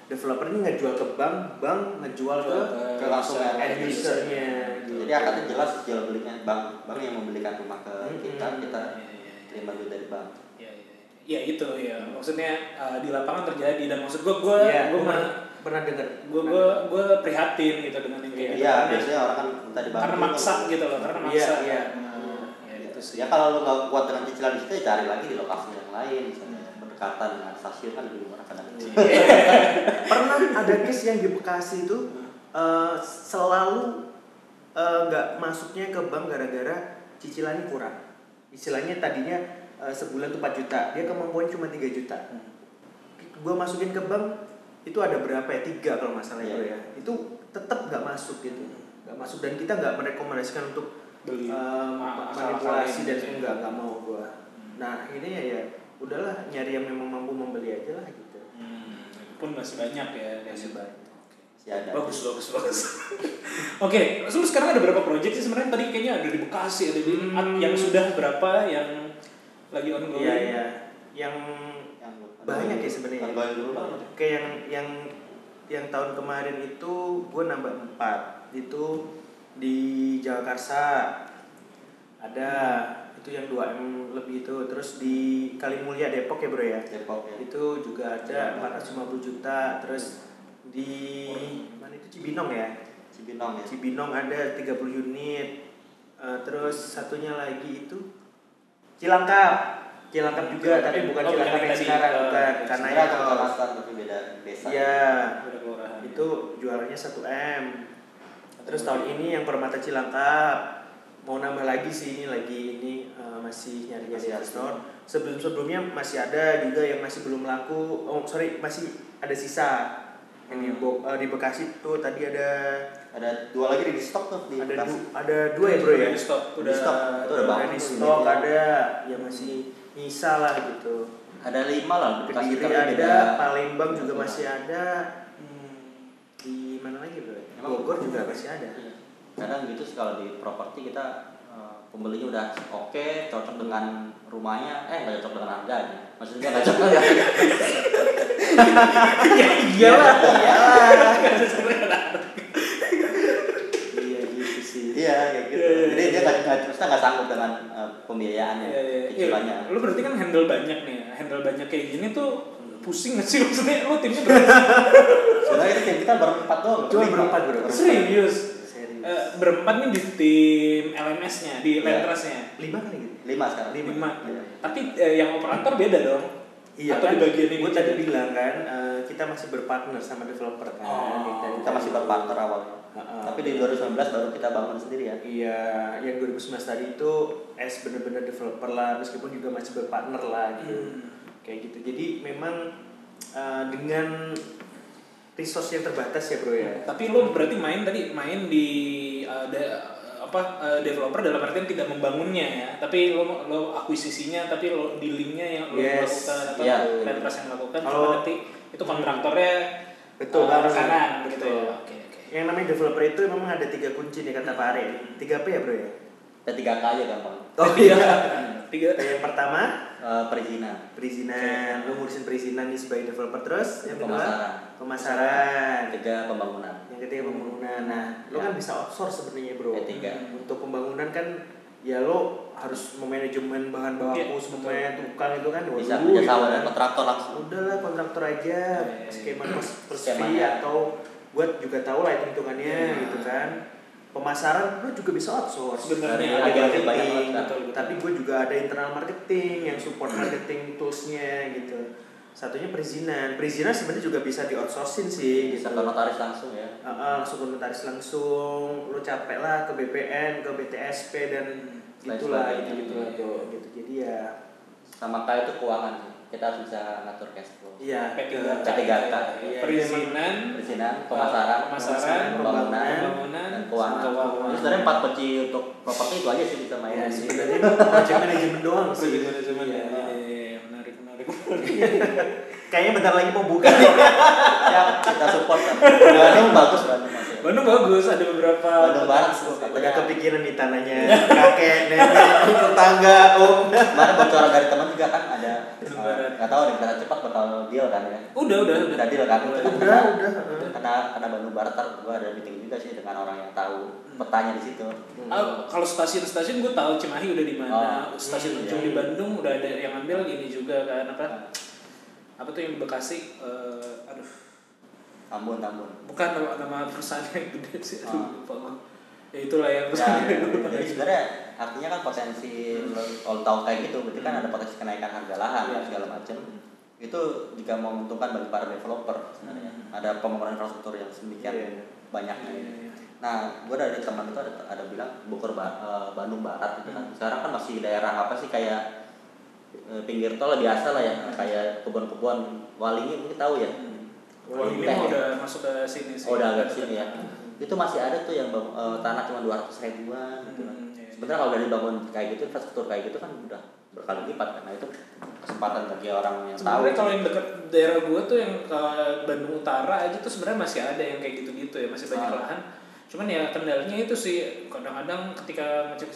B: developer ini ngejual ke bank bank ngejual ke
C: Ke langsung
B: end usernya gitu.
C: Jadi akadnya jelas jual belinya bank bank yang membelikan rumah ke
B: Hmm,
C: kita
B: hmm.
C: kita
A: Iya, iya, iya.
C: terima duit dari bank.
A: Ya, ya, ya itu ya. Maksudnya uh, di lapangan terjadi dan maksud gue gue
B: Iya,
A: gue
B: gue pernah dengar.
A: gue gue gue prihatin gitu dengan yang kayak gitu.
C: Iya
A: Karena-
C: biasanya orang kan minta dibantu.
A: karena maksa gitu loh karena
B: Iya,
A: maksa
B: iya.
A: Nah, ya itu sih
C: Ya kalau lu nggak kuat dengan cicilan di situ ya cari lagi di lokasi yang lain misalnya berdekatan dengan stasiun kan lebih murah kadang.
B: pernah ada case yang di Bekasi itu eh, selalu eh, nggak masuknya ke bank gara-gara cicilannya kurang. Istilahnya tadinya eh, sebulan tuh 4 juta, dia kemampuannya cuma 3 juta. Gua masukin ke bank itu ada berapa ya? Tiga kalau masalah itu
C: Iya.
B: ya. Itu tetap nggak masuk gitu. Nggak masuk dan kita nggak merekomendasikan untuk
A: beli Ma-
B: manipulasi
A: asal-asalin
B: dan
A: gitu ya.
B: enggak nggak mau gua. Nah ini ya ya udahlah nyari yang memang mampu membeli aja lah gitu.
A: Hmm, pun masih banyak ya
B: Masih
A: gitu.
B: banyak.
C: Masih ada.
A: Bagus, bagus, bagus. Oke, lu sekarang ada berapa proyek sih sebenarnya? Tadi kayaknya ada di Bekasi, ada di
B: Hmm.
A: yang sudah berapa yang lagi ongoing?
B: Iya iya. Yang banyak ya sebenarnya.
C: Lah.
B: kayak yang yang yang tahun kemarin itu gue nambah empat. Itu di Jakarta. Ada itu yang 2 m lebih itu. Terus di Kalimulya Depok ya bro ya?
C: Depok ya.
B: itu juga ada 450 juta. Terus di mana itu? Cibinong ya?
C: Cibinong ya.
B: Cibinong ada 30 unit. Eh, terus satunya lagi itu Cilangkap Cilangkap juga
A: Cilangkap
B: tapi
A: yang-
B: bukan
A: oh,
B: Cilangkap yang sekarang
A: tadi,
B: bukan karena ya kalau
C: tapi beda desa.
B: Iya,
A: kelurahan.
B: itu jualannya 1 m. Terus tahun ini yang Permata Cilangkap mau nambah lagi sih ini lagi ini eh, masih nyari nyari investor. Sebelum sebelumnya masih ada juga yang masih belum laku. Oh sorry masih ada sisa. Yang di,
C: Hmm.
B: Bo- eh, di Bekasi tuh tadi ada
C: Ada dua lagi di stok tuh di
B: ada
C: Bekasi.
B: du- ada dua ya bro ya.
A: Udah di stok,
C: Di
A: udah
C: stok, itu udah bangun
B: di stok ada yang masih nyisa lah gitu.
C: Ada lima lah Bekasi
B: Kediri ada,
C: beda.
B: Palembang juga
C: beda.
B: masih ada.
A: Hmm.
B: Di mana lagi bro?
C: Emang-
B: Bogor juga masih ada.
C: Iya. Kadang gitu sih kalau di properti kita eh, pembelinya udah oke, cocok dengan rumahnya, eh nggak cocok dengan harganya. Maksudnya nggak cocok ya.
A: ya iyalah.
B: iya sih
C: Iya kayak gitu.
A: Iya, iya,
C: Jadi
A: iya.
C: dia nggak nggak maksudnya nggak sanggup dengan eh, pembiayaannya,
A: Iya, iya.
C: cicilannya.
A: Iya, Lu berarti kan handle banyak nih, ya. handle banyak kayak gini tuh pusing gak sih maksudnya lu timnya berapa?
C: Sebenarnya itu tim kita berempat doang.
B: Cuma
C: Lima.
B: berempat, bro.
A: Serius?
B: serius
A: Eh, berempat nih di tim LMS-nya, di
C: Iya.
A: Lentrasnya.
B: lima kali gitu
C: Lima sekarang.
A: Lima.
C: Iya.
A: Tapi eh, yang operator beda dong.
B: iya
A: Atau
B: kan
A: di bagian ini
B: gue tadi
A: juga?
B: bilang kan eh, kita masih berpartner sama developer kan
A: Oh,
B: Dari
C: Kita masih
B: tadi.
C: berpartner awalnya. Tapi di 2019 baru kita bangun sendiri ya.
B: iya yang 2019 tadi itu es bener-bener developer lah meskipun juga masih berpartner lah gitu
A: Hmm.
B: kayak gitu jadi memang eh, dengan resource yang terbatas ya bro ya
A: Tapi lo berarti main tadi main di da- apa eh, developer dalam artian tidak membangunnya ya, tapi lo lo akuisisinya, tapi lo dealingnya yang lo
B: Yes,
A: lakukan atau
C: iya.
A: Lentras yang lakukan,
B: Kalau-
A: nanti itu kontraktornya
B: Betul banget.
A: kanan gitu
B: Betul.
A: ya. Oke oke.
B: Yang namanya developer itu memang ada tiga kunci nih kata Pak Are tiga P ya bro ya
C: Ada tiga K aja gampang.
B: oh iya
A: Tiga.
B: yang pertama
C: Eh, perizinan.
B: perizinan lu ngurusin perizinan nih sebagai developer terus yang kedua
C: Pemasaran.
B: pemasaran
C: Ketiga pembangunan.
B: yang ketiga pembangunan nah lo
C: Ya.
B: kan bisa outsource sebenarnya bro
C: Ketiga.
B: untuk pembangunan kan ya lo harus memanajemen bahan baku
A: Iya,
B: semuanya tukang itu kan
C: Bisa sama
B: gitu
C: dengan
B: kan.
C: kontraktor langsung.
B: udahlah kontraktor aja skema per, atau buat juga tahu lah hitung hitungannya
C: Iya.
B: gitu kan. Pemasaran lu juga bisa outsource.
A: Sebenarnya ada banyak
C: banyak
A: betul, betul,
B: tapi gue juga ada internal marketing yang support marketing toolsnya gitu. Satunya perizinan. Perizinan sebenarnya juga bisa di outsourcing sih
C: bisa
B: gitu.
C: ke notaris langsung ya.
B: Uh, uh, langsung ke notaris langsung. Lu capek lah ke BPN ke BTSP dan
C: Lain
B: gitulah gitu gitu tuh gitu. Jadi ya
C: sama kayak itu keuangan sih kita harus bisa ngatur cash flow
B: iya
A: PT
B: ke-
A: Gata,
C: PT Gata.
B: Iya,
A: perizinan,
C: perizinan pemasaran
A: pemasaran,
C: pembangunan
A: pembangunan,
C: dan keuangan
A: keuangan.
C: sebenarnya empat kunci untuk properti itu aja sih bisa main
B: ya sebenarnya project manajemen doang sih
A: manajemen
B: Iya.
A: ya. Iya, iya, menarik, menarik.
B: kayaknya bentar lagi mau buka.
C: Siap kita support kan. Bandung bagus Bandung
A: Bandung bagus, ada beberapa
C: Bandung Barat
B: udah
C: katanya.
B: Kepikiran nih tanahnya. Kakek nenek tetangga om.
C: Kemarin bocoran dari teman juga kan ada nggak tahu nih kereta cepat bakal deal kan ya?
A: Udah, udah, udah.
C: udah deal kan?
B: Udah.
C: Karena
B: udah
C: karena karena Bandung Barat kan gua ada meeting juga sih dengan orang yang tahu petanya di situ.
A: Ah, kalau stasiun-stasiun gue tahu Cimahi udah di mana,
C: Oh,
A: stasiun
C: hmm,
A: ujung
C: iya.
A: di Bandung udah ada yang ambil ini juga kan apa? Apa tuh yang di Bekasi? eh, aduh,
C: Tambun Tambun
A: bukan nama, nama perusahaan yang gede sih, aduh
C: Oh.
A: lupa gue. Ya itulah yang
C: ya,
A: perusahaan yang gue lupa.
C: jadi sebenarnya artinya kan potensi kalau tahu kayak gitu berarti kan ada potensi kenaikan harga lahan
A: Iya.
C: segala macam itu jika menguntungkan bagi para developer sebenarnya ada pembangunan infrastruktur yang sedemikian
B: Iya.
C: banyaknya
A: Iya, iya.
C: Nah, gue dari teman itu ada, ada bilang Bogor Ba- eh, Bandung Barat gitu kan. Sekarang kan masih daerah apa sih kayak pinggir tol biasa lah ya, kayak kebun-kebun Walingi mungkin tahu ya.
A: Ini
C: Teh
A: mah
C: ya?
A: udah masuk ke sini sih.
C: Oh, udah agak sini ya. Itu masih ada tuh yang eh, tanah cuma 200 ribuan gitu kan.
A: Hmm, iya.
C: Sebenarnya kalau udah dibangun kayak gitu, infrastruktur kayak gitu kan udah berkali lipat. Nah, itu kesempatan bagi orang yang tahu.
A: Sebenarnya kalau yang dekat daerah gue tuh yang ke Bandung Utara aja tuh sebenarnya masih ada yang kayak gitu-gitu ya, masih banyak
C: Ah.
A: lahan. Cuman ya kendalanya itu sih kadang-kadang ketika ngecek di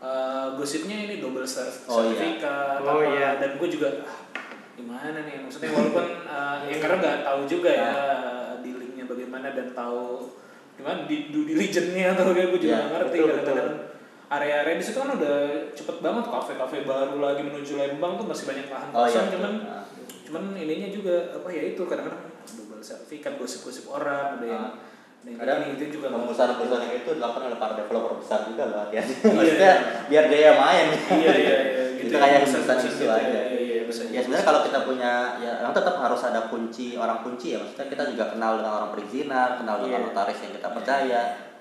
A: eh, gosipnya ini double serv-
C: Oh, iya.
A: sertifikat
B: Oh,
A: apa
B: iya.
A: dan gue juga ah, gimana nih maksudnya walaupun eh, ya karena nggak tahu juga ya dealingnya bagaimana dan tahu gimana di due diligence-nya atau kayak gue juga nggak ngerti
B: betul,
A: kadang-kadang area-area di situ kan udah cepet banget kafe-kafe baru lagi menuju Lembang tuh masih banyak lahan
C: Oh, iya,
A: kosong cuman
C: Ah.
A: cuman ininya juga apa ya itu kadang-kadang double sertifikat gosip-gosip orang ada yang
C: Ah.
A: Ada yang
C: Kadang
A: itu juga
C: Perusahaan-perusahaan yang itu dilakukan oleh para developer besar juga loh hati-hati.
A: Iya,
C: Maksudnya biar dia main.
A: iya iya iya
C: Itu kayak
A: bisa
C: perusahaan
A: bisa
C: itu
A: gitu
C: aja.
A: ya iya iya bisa
C: Ya sebenarnya kalau kita punya ya yang tetap harus ada kunci orang kunci ya maksudnya kita juga kenal dengan orang perizinan, kenal dengan
B: Iya.
C: notaris yang kita percaya,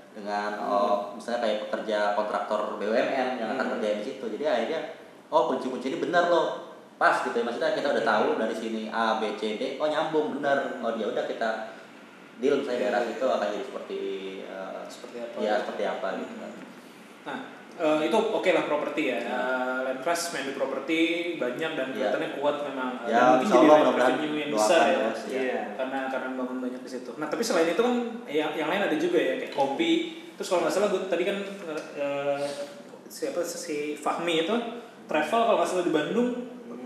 C: dengan oh, misalnya kayak pekerja kontraktor BUMN yang akan
A: Hmm.
C: kerja di situ. Jadi akhirnya oh kunci-kunci ini benar loh. Pas gitu ya maksudnya kita udah tahu dari sini A B C D oh nyambung benar. Oh dia udah kita deal misalnya daerah itu akan jadi seperti eh,
A: seperti apa
C: ya seperti apa gitu kan.
A: Nah, eh, itu oke lah properti ya. Uh, Land Trust main di properti banyak dan
C: Iya.
A: kelihatannya kuat memang. Dan
C: Ya,
A: mungkin
C: insya
A: jadi revenue yang besar ya.
C: ya.
B: Iya.
A: Karena karena bangun banyak di situ. Nah, tapi selain itu kan yang yang lain ada juga ya kayak kopi. Terus kalau nggak salah gue tadi kan eh, siapa si Fahmi itu travel kalau nggak salah di Bandung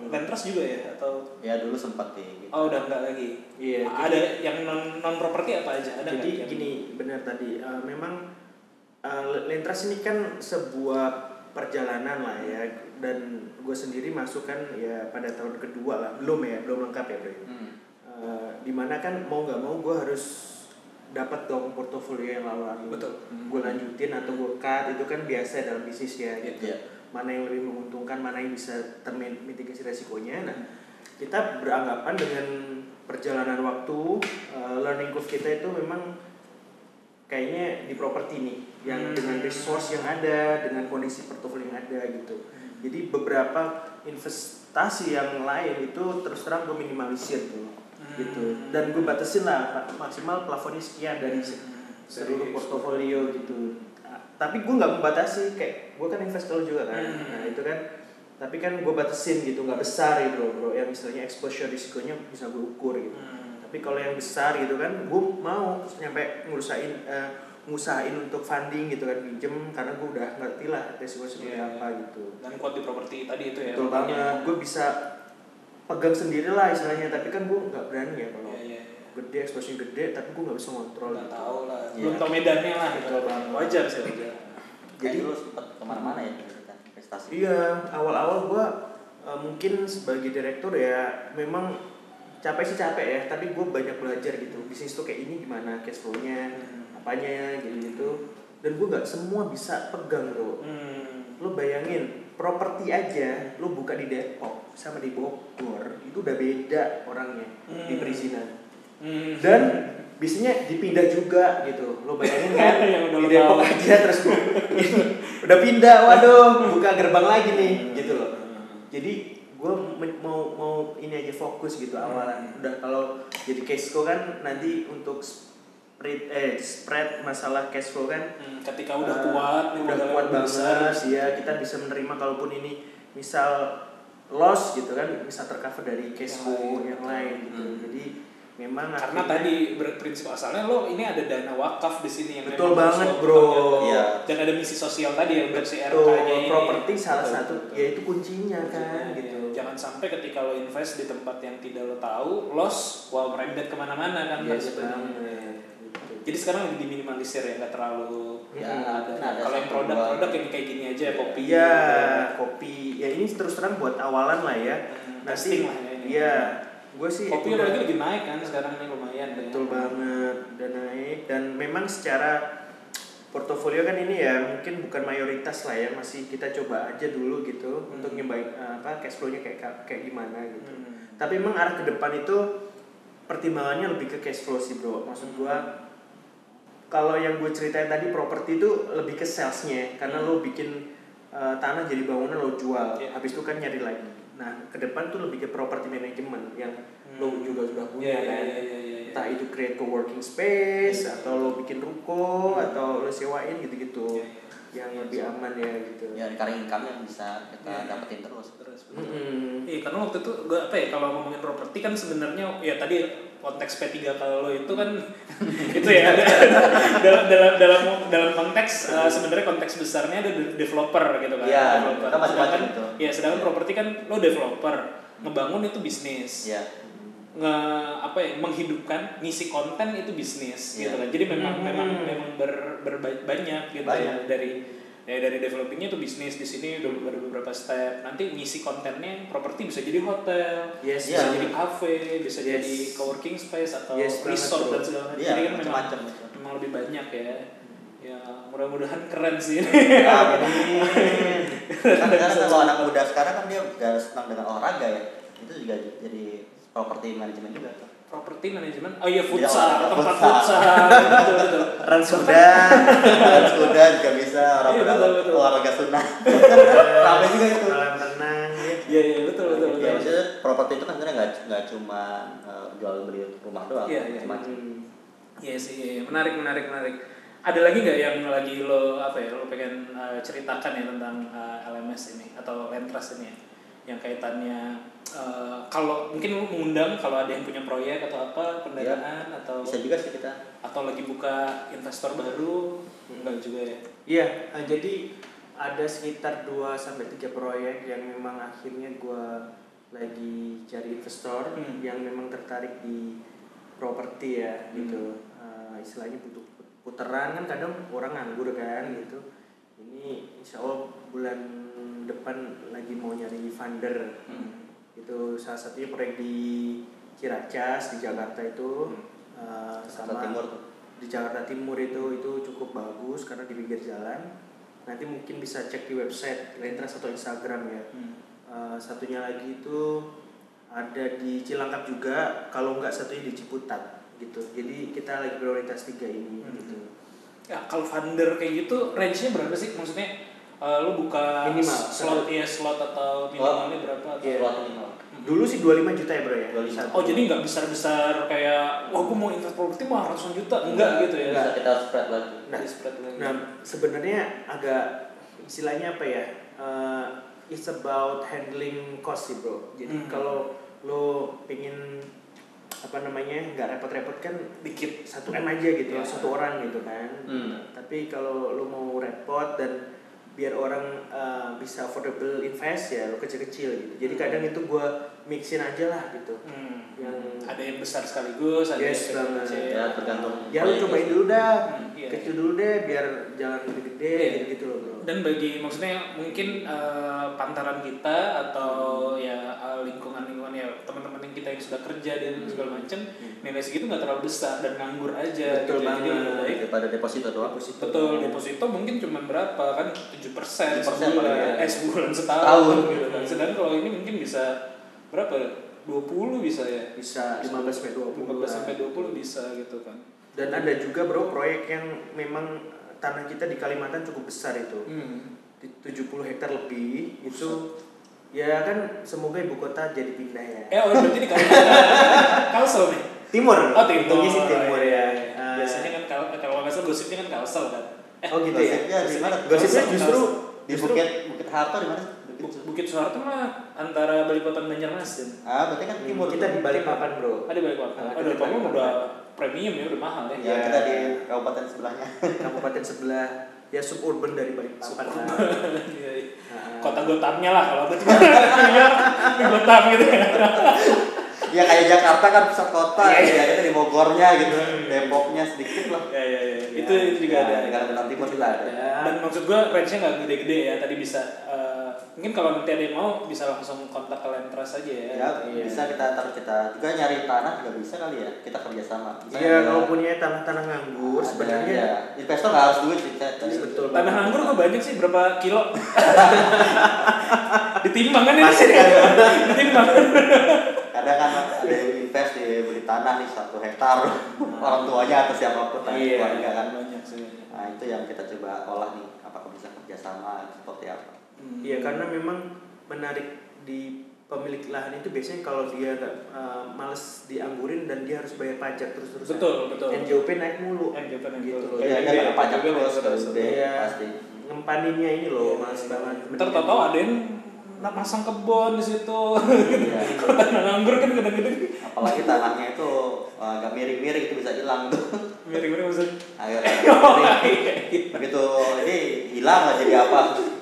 A: Land Trust juga ya atau
C: Ya dulu sempat di.
A: Oh udah nggak lagi.
B: Iya,
A: Ada yang non non properti apa aja? Ada
B: jadi gini benar tadi uh, memang uh, Lentras ini kan sebuah perjalanan lah ya dan gue sendiri masuk kan ya pada tahun kedua lah belum ya belum lengkap ya bro
C: Hmm.
B: Uh, di mana kan mau nggak mau gue harus dapat dong portofolio yang lalu-lalu
A: Betul.
B: gue lanjutin atau gue cut itu kan biasa dalam bisnis ya gitu
C: Iya.
B: mana yang lebih menguntungkan mana yang bisa termitigasi resikonya nah kita beranggapan dengan perjalanan waktu uh, learning curve kita itu memang kayaknya di properti nih yang
A: Hmm.
B: dengan resource yang ada dengan kondisi portofolio yang ada gitu jadi beberapa investasi yang lain itu terus terang gue minimalisir tuh
A: Hmm.
B: gitu dan gue batasin lah maksimal plafonnya sekian dari
A: Hmm.
B: seluruh portofolio gitu tapi gue nggak membatasi kayak gue kan investor juga kan
A: Hmm.
B: nah itu kan tapi kan gue batasin gitu nggak besar gitu bro, bro yang misalnya exposure risikonya bisa gue ukur gitu
A: Hmm.
B: tapi kalau yang besar gitu kan gue mau nyampe ngurusain eh, ngusahain untuk funding gitu kan pinjem karena gue udah ngerti lah resiko seperti
A: Iya.
B: apa gitu
A: dan kuat di properti tadi itu ya.
B: betul banget gue bisa pegang sendiri lah istilahnya tapi kan gue nggak berani ya kalau
A: Iya iya. iya.
B: gede exposure gede tapi gue nggak bisa ngontrol
A: Nggak
B: gitu.
A: tahu lah.
C: Iya.
A: Belum tahu medannya lah.
B: Betul banget.
A: Wajar sih wajar.
C: Jadi dulu sempat ke mana-mana ya
B: Iya, awal-awal gua eh, mungkin sebagai direktur ya memang capek sih capek ya, tapi gue banyak belajar gitu. Bisnis tuh kayak ini gimana cash flow-nya, apanya gitu gitu. dan gue nggak semua bisa pegang bro
A: Hmm.
B: lo bayangin properti aja lo buka di Depok sama di Bogor itu udah beda orangnya di
A: Hmm.
B: perizinan
A: Hmm.
B: dan biasanya dipindah juga gitu. Lo bayangin kan?
A: Yang udah
B: di Depok
A: tahu.
B: aja terus udah pindah waduh buka gerbang lagi nih gitu loh. Jadi gue mau mau ini aja fokus gitu awalan. Udah kalau jadi cash flow kan nanti untuk spread eh spread masalah cash flow kan
A: Hmm, ketika udah
B: eh,
A: kuat
B: udah kuat banget ya kita bisa menerima kalaupun ini misal loss gitu kan bisa tercover dari cash
A: Yang
B: flow
A: lain.
B: yang lain gitu.
C: Hmm.
B: jadi memang
A: Karena
B: akhirnya-
A: tadi berprinsip asalnya lo ini ada dana wakaf di sini yang
B: Betul banget, bro.
C: Iya.
A: Dan ada misi sosial tadi yang berarti
B: Betul,
A: RK-nya ini.
B: properti salah
A: Betul,
B: satu
A: betul.
B: ya itu kuncinya kan
A: Iya,
B: gitu
A: Jangan sampai ketika lo invest di tempat yang tidak lo tahu, loss, wah merembet ke mana-mana kan
B: yes gitu.
A: Jadi sekarang lagi diminimalisir ya, nggak terlalu
C: Ya,
B: Hmm.
C: ada, ada
A: kalau yang produk-produk yang kayak gini aja kopi.
B: Iya, kopi. Ya ini terus terang buat awalan lah ya.
A: Hmm,
B: Nanti,
A: lah ya ini.
B: Gue sih
A: Kopi
B: udah-
A: apalagi lagi naik kan sekarang ini lumayan ya.
B: betul banget dan naik dan memang secara portofolio kan ini ya mungkin bukan mayoritas lah ya masih kita coba aja dulu gitu
A: Hmm.
B: untuk nyobain eh, apa cash flow-nya kayak kayak gimana gitu.
A: Hmm.
B: Tapi memang arah ke depan itu pertimbangannya lebih ke cash flow sih bro. Maksud gua kalau yang gue ceritain tadi properti itu lebih ke salesnya karena
A: Hmm.
B: lo bikin uh, tanah jadi bangunan lo jual,
A: Iya.
B: habis itu kan nyari lagi. Nah ke depan tuh lebih ke property management yang lo
A: Hmm.
B: juga sudah punya
A: Iya, iya,
B: kan.
A: iya, iya, iya.
B: Entah itu create co-working space
A: Iya.
B: atau lo bikin ruko
A: Hmm.
B: atau lo sewain gitu-gitu
A: Iya, iya.
B: yang lebih aman ya gitu.
C: ya recurring income yang bisa kita
A: Iya.
C: dapetin terus
A: Terus.
B: Mm-mm.
A: Iya karena waktu itu gue apa ya kalau ngomongin properti kan sebenarnya ya tadi konteks P3 kalau lo itu kan itu ya dalam dalam dalam dalam konteks eh, sebenarnya konteks besarnya ada de- developer gitu kan.
C: Iya,
A: developer.
C: macam-macam
A: Sedangkan-
C: itu.
A: Ya sedangkan properti kan lo developer ngebangun itu bisnis.
C: ya
A: Nge apa ya menghidupkan ngisi konten itu bisnis
C: Iya.
A: gitu kan. Jadi memang
B: Hmm.
A: memang memang ber, berba- banyak gitu
C: Banyak.
A: ya dari ya dari developingnya itu bisnis di sini udah ada beberapa step nanti ngisi kontennya properti bisa jadi hotel
B: Yes,
A: bisa
C: Iya.
A: jadi cafe bisa
B: Yes.
A: jadi coworking space atau
B: Yes,
A: resort dan segala macam
C: Iya,
A: jadi kan memang
C: macam-macam.
A: memang lebih banyak ya ya mudah-mudahan keren sih
C: Amin. kan kan kalau anak muda sekarang kan dia gak senang dengan olahraga ya itu juga jadi property management juga tuh
A: properti manajemen oh iya
C: Iya,
A: futsal tempat
C: futsal.
A: futsal betul betul
B: Rans kuda.
C: Dan kuda juga bisa orang
A: Iya, betul, betul.
C: olahraga sunnah rame juga itu
B: Kolam renang ya.
A: iya iya betul betul
C: ya
A: betul
C: maksudnya properti itu kan sebenarnya nggak nggak cuma eh, jual beli rumah doang
A: Iya, iya. Iya sih, iya, iya. menarik, menarik, menarik. Ada lagi nggak yang lagi lo apa ya, lo pengen uh, ceritakan ya tentang uh, LMS ini atau Land Trust ini ya, yang kaitannya uh, kalau mungkin lo mengundang kalau ada yang punya proyek atau apa pendanaan atau
C: bisa juga sih kita
A: atau lagi buka investor baru, enggak juga ya?
B: Iya, eh, jadi ada sekitar 2 sampai 3 proyek yang memang akhirnya gua lagi cari investor
A: Hmm.
B: yang memang tertarik di properti ya
A: Hmm.
B: gitu. Eh, istilahnya butuh putaran kan kadang orang nganggur kan gitu. Ini insya Allah bulan depan lagi mau nyari funder.
A: Hmm.
B: Itu salah satunya proyek di Ciracas di Jakarta itu
C: Jakarta
B: sama
C: Timur
B: di Jakarta Timur itu itu cukup bagus karena di pinggir jalan. Nanti mungkin bisa cek di website Lentras atau Instagram ya.
A: Hmm.
B: Eh, satunya lagi itu ada di Cilangkap juga, kalau nggak satunya di Ciputat gitu. Jadi kita lagi prioritas tiga ini
A: Hmm.
B: gitu.
A: Ya kalau funder kayak gitu, range-nya berapa sih? Maksudnya uh, lo buka
B: Minimal.
A: slot ya slot atau minimalnya berapa? Atau?
B: Iya.
C: Keluar minimal
B: Dulu sih 25 juta ya bro ya.
C: 25.
B: Satu.
A: Oh jadi nggak besar-besar kayak wah gue mau invest properti mah ratusan juta enggak gitu ya?
C: bisa kita spread lagi
B: Nah,
A: spread lagi.
B: Nah, sebenarnya agak istilahnya apa ya? eh, it's about handling cost sih bro. Jadi
A: Hmm.
B: kalau lo pengen apa namanya nggak repot-repot kan
A: dikit.
B: satu m aja gitu,
A: Iya.
B: satu orang gitu kan.
C: Hmm.
B: Tapi kalau lo mau repot dan biar orang eh, bisa affordable invest ya lo kecil-kecil gitu. Jadi
A: Hmm.
B: kadang itu gua mixin aja lah gitu.
A: Hmm.
B: Yang
A: Ada yang besar sekaligus, ada
B: Yes,
A: yang
B: banget.
A: kecil.
C: ya tergantung
B: ya lo
C: proyeknya
B: cobain
C: sih.
B: dulu dah,
A: Hmm, iya.
B: kecil dulu deh biar jangan gede-gede
A: Iya.
B: gitu, gitu loh bro.
A: Dan bagi maksudnya mungkin eh, pantaran kita atau ya eh, lingkungan-lingkungan ya teman-teman lingkungan kita yang sudah kerja dan segala macam nilai segitu nggak terlalu besar dan nganggur aja.
B: Betul
A: gitu. jadi
B: banget.
A: baik
C: daripada deposito doang.
A: Betul deposito mungkin cuma berapa kan? tujuh persen
C: 7%
A: sebulan
C: paling ya.
A: eh sebulan setahun
C: Tahun.
A: gitu kan. Sedangkan kalau ini mungkin bisa berapa? 20 bisa ya?
B: Bisa 15 sampai 20
A: 15 sampai 20 bisa gitu kan.
B: Dan ada juga bro proyek yang memang tanah kita di Kalimantan cukup besar itu
A: hmm.
B: di 70 hektar lebih itu ya kan semoga ibu kota jadi pindah ya
A: eh oh berarti di kalau Kalsel nih
B: timur
A: Oh timur.
B: untungnya sih timur
A: Iya,
B: ya
A: iya.
B: Ah.
A: Biasanya kan kalau kalau nggak salah gosipnya kan Kalsel kan. Eh,
B: oh gitu ya
C: Gosipnya di mana?
B: gosipnya justru
C: di
B: justru
C: Bukit Bukit Harto di mana? Bukit
A: Bu- Bukit Soeharto mah antara Balikpapan Banjarmasin.
C: Ah, berarti kan timur.
B: kita di Balikpapan bro
A: Ada Balikpapan.
B: Ah,
A: Oh, Balikpapan
B: Balikpapan.
A: udah premium ya, udah mahal ya.
C: Ya,
B: Ya.
C: kita di kabupaten sebelahnya.
B: kabupaten sebelah ya suburban dari Balikpapan lah.
A: Iya, iya.
B: Ah.
A: Kota Gotamnya lah kalau aku cuma Gotam gitu ya.
C: Ya kayak Jakarta kan pusat kota,
A: Iya, iya.
C: ya kita di Bogornya gitu, Depoknya sedikit lah.
A: Ya, ya, ya.
B: Ya,
A: Itu itu juga
C: Ya,
A: ada.
C: di Kalimantan Timur juga ada.
A: Dan maksud gua range-nya nggak gede-gede ya. Tadi bisa eh, mungkin kalau nanti ada yang mau bisa langsung kontak ke Lentras aja ya.
C: Ya,
B: Iya.
C: bisa kita taruh kita juga nyari tanah juga bisa kali ya. Kita kerjasama.
B: Iya, kalau punya tanah-tanah nganggur
C: ada,
B: sebenarnya
C: ya, investor nggak harus duit. Tadi
B: betul
A: Tanah
B: banget.
A: anggur kok banyak sih berapa kilo? Ditimbang kan ini? Ditimbang.
C: Kadang kan ada yang invest di beli tanah nih satu hektar orang tuanya atau siapa pun tanya
A: Iya,
C: keluarga kan.
A: banyak sih.
C: Nah itu yang kita coba olah nih apakah bisa kerjasama seperti apa.
A: Hmm.
B: Iya karena memang menarik di pemilik lahan itu biasanya kalau dia nggak uh, males dianggurin dan dia harus bayar pajak terus terusan.
A: Betul, betul.
B: NJOP naik mulu.
A: NJOP naik
B: gitu loh.
C: Iya,
A: Kayak
C: kan
A: gede,
C: kena pajak terus
A: terus.
B: Iya.
C: pasti.
B: Ngempaninnya ini loh,
A: Iya,
B: males
A: iya.
B: banget.
A: Tau-tau ada yang nak pasang kebun di situ.
C: Iya.
A: Kalau tanah anggur kan kadang-kadang
C: Apalagi tanahnya itu uh, agak miring-miring itu bisa hilang tuh.
A: mirip-mirip maksudnya.
C: Agak
A: Oh,
C: miring.
A: iya, iya.
C: Begitu ini hilang lah jadi apa?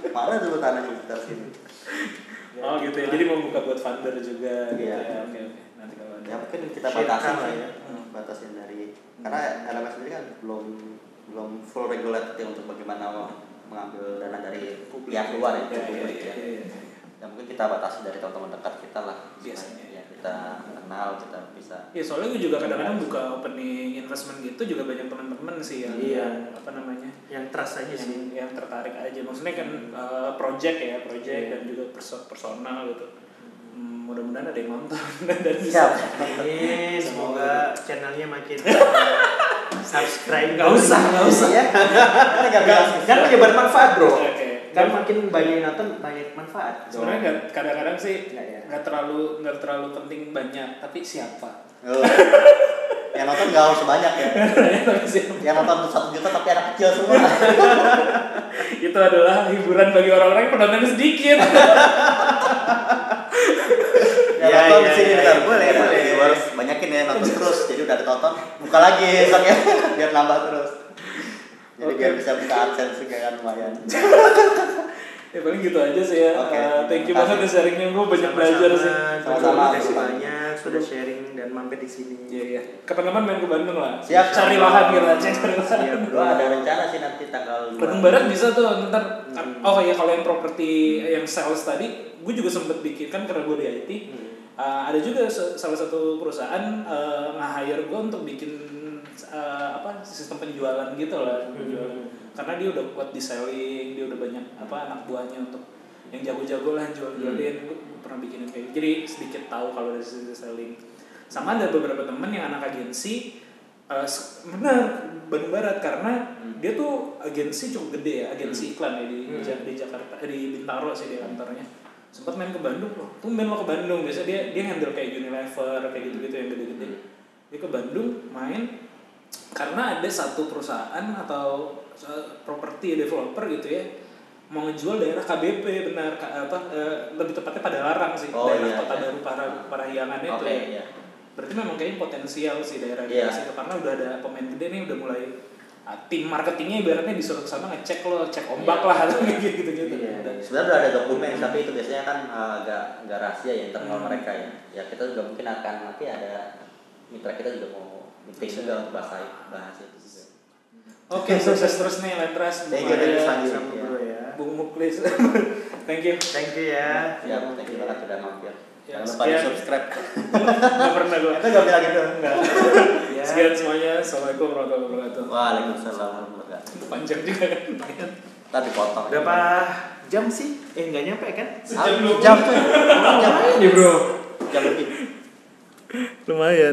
C: Mana dulu tanah di sekitar sini?
A: Oh gitu ya. Jadi mau buka buat funder juga gitu
C: Iya.
A: ya. Oke oke. Nanti kalau ada.
C: Ya mungkin kita batasin lah
B: lah
C: ya.
A: Hmm.
C: Batasin dari karena LMS sendiri kan belum belum full regulated ya untuk bagaimana mengambil dana dari pihak luar ya,
A: Iya, iya,
C: publik
A: iya,
C: ya.
A: Iya, iya.
C: Ya mungkin kita batasi dari teman-teman dekat kita lah.
A: Biasanya.
C: Ya kita kenal, kita bisa
A: Ya soalnya gue juga kadang-kadang buka opening investment gitu juga banyak teman-teman sih yang
B: Iya.
A: apa namanya
B: Yang trust aja
A: yang,
B: sih.
A: yang tertarik aja maksudnya kan uh, project ya project
B: Iya.
A: dan juga perso- personal gitu Hmm, mudah-mudahan ada yang nonton dan
C: Siap.
A: bisa
B: Amin, semoga channelnya makin subscribe.
A: Nggak usah, nggak usah.
B: Iya.
C: Kan nggak bilang
B: Kan menyebar manfaat bro. Kan makin banyak yang nonton banyak manfaat.
A: sebenarnya kadang-kadang sih
B: Nggak ya.
A: terlalu nggak terlalu penting banyak tapi siapa
C: Oh. Yang nonton nggak harus banyak ya. Yang nonton satu juta tapi anak kecil semua.
A: itu adalah hiburan bagi orang-orang yang penontonnya sedikit
C: Ya,
B: Ya,
C: nonton
B: ya,
C: sini
B: ya,
C: bentar.
B: ya. Boleh,
C: Ya,
B: boleh.
C: viewers banyakin ya nonton terus. Jadi udah ditonton, buka lagi besoknya biar nambah terus. Jadi
A: Oke.
C: biar bisa buka AdSense juga kan lumayan.
A: ya paling gitu aja sih ya
C: Oke.
A: Uh, thank you banget ya sharingnya gue banyak belajar sih
C: Sama-sama.
B: Terima kasih banyak sudah sharing dan mampir di sini.
A: Iya iya. Kapan-kapan main ke Bandung lah.
C: Siap.
A: Cari lahan gitu aja. Cari lahan.
C: Gua ada rencana sih nanti tanggal.
A: Bandung Barat bisa tuh ntar.
B: Hmm.
A: Oh iya kalau yang properti yang sales tadi, gue juga sempet bikin kan karena gue di IT.
B: Hmm.
A: uh, ada juga salah satu perusahaan uh, nge-hire gue untuk bikin uh, apa sistem penjualan gitu lah
B: Hmm.
A: penjualan. Karena dia udah kuat di selling, dia udah banyak apa anak buahnya untuk yang jago-jago lah jual-jualin. Gue pernah bikin kayak gitu. Jadi sedikit tahu kalau dari sisi selling. Sama ada beberapa temen yang anak agensi uh, s- benar Bandung Barat karena dia tuh agensi cukup gede ya, agensi iklan ya di,
B: Hmm.
A: Di Jakarta, eh, di Bintaro sih di kantornya. Sempat main ke Bandung loh, tumben lo ke Bandung. Biasa dia dia handle kayak Unilever kayak gitu-gitu yang gede-gede. Dia ke Bandung main karena ada satu perusahaan atau uh, properti developer gitu ya mau ngejual daerah KBP benar apa eh, lebih tepatnya pada larang sih
C: Oh,
A: daerah
C: iya,
A: kota
C: iya.
A: baru para Parahyangan itu
C: Oke,
A: ya.
C: iya.
A: Berarti memang kayaknya potensial sih daerah
C: Iya.
A: daerah situ karena udah ada pemain gede nih udah mulai ah, tim marketingnya ibaratnya disuruh ke sana ngecek lo cek ombak
C: Iya.
A: lah atau kayak gitu gitu
B: Iya.
C: Sebenarnya udah ada dokumen, tapi itu biasanya kan uh, agak agak rahasia ya internal
A: Hmm.
C: mereka ya. Ya kita juga mungkin akan nanti ada mitra kita juga mau meeting juga untuk bahas bahas itu juga.
A: Oke, sukses terus nih Lentras.
C: Thank
A: Bung
C: you, thank you,
B: ya.
A: Bung Muklis. Thank you.
B: Thank you ya.
C: Ya, thank you banget udah mampir.
A: Ya,
C: Jangan lupa di subscribe.
A: Gak pernah gue.
C: Kita gak bilang gitu.
A: Enggak.
B: Ya.
A: Sekian semuanya. Assalamualaikum warahmatullahi wabarakatuh.
C: Waalaikumsalam warahmatullahi wabarakatuh.
A: Panjang juga kan. lumayan.
C: Tadi potong.
B: Berapa jam sih? Eh nggak nyampe kan?
A: Sejam
C: Jam tuh. Jam.
B: Ini bro.
C: Jam lebih.
A: Lumayan.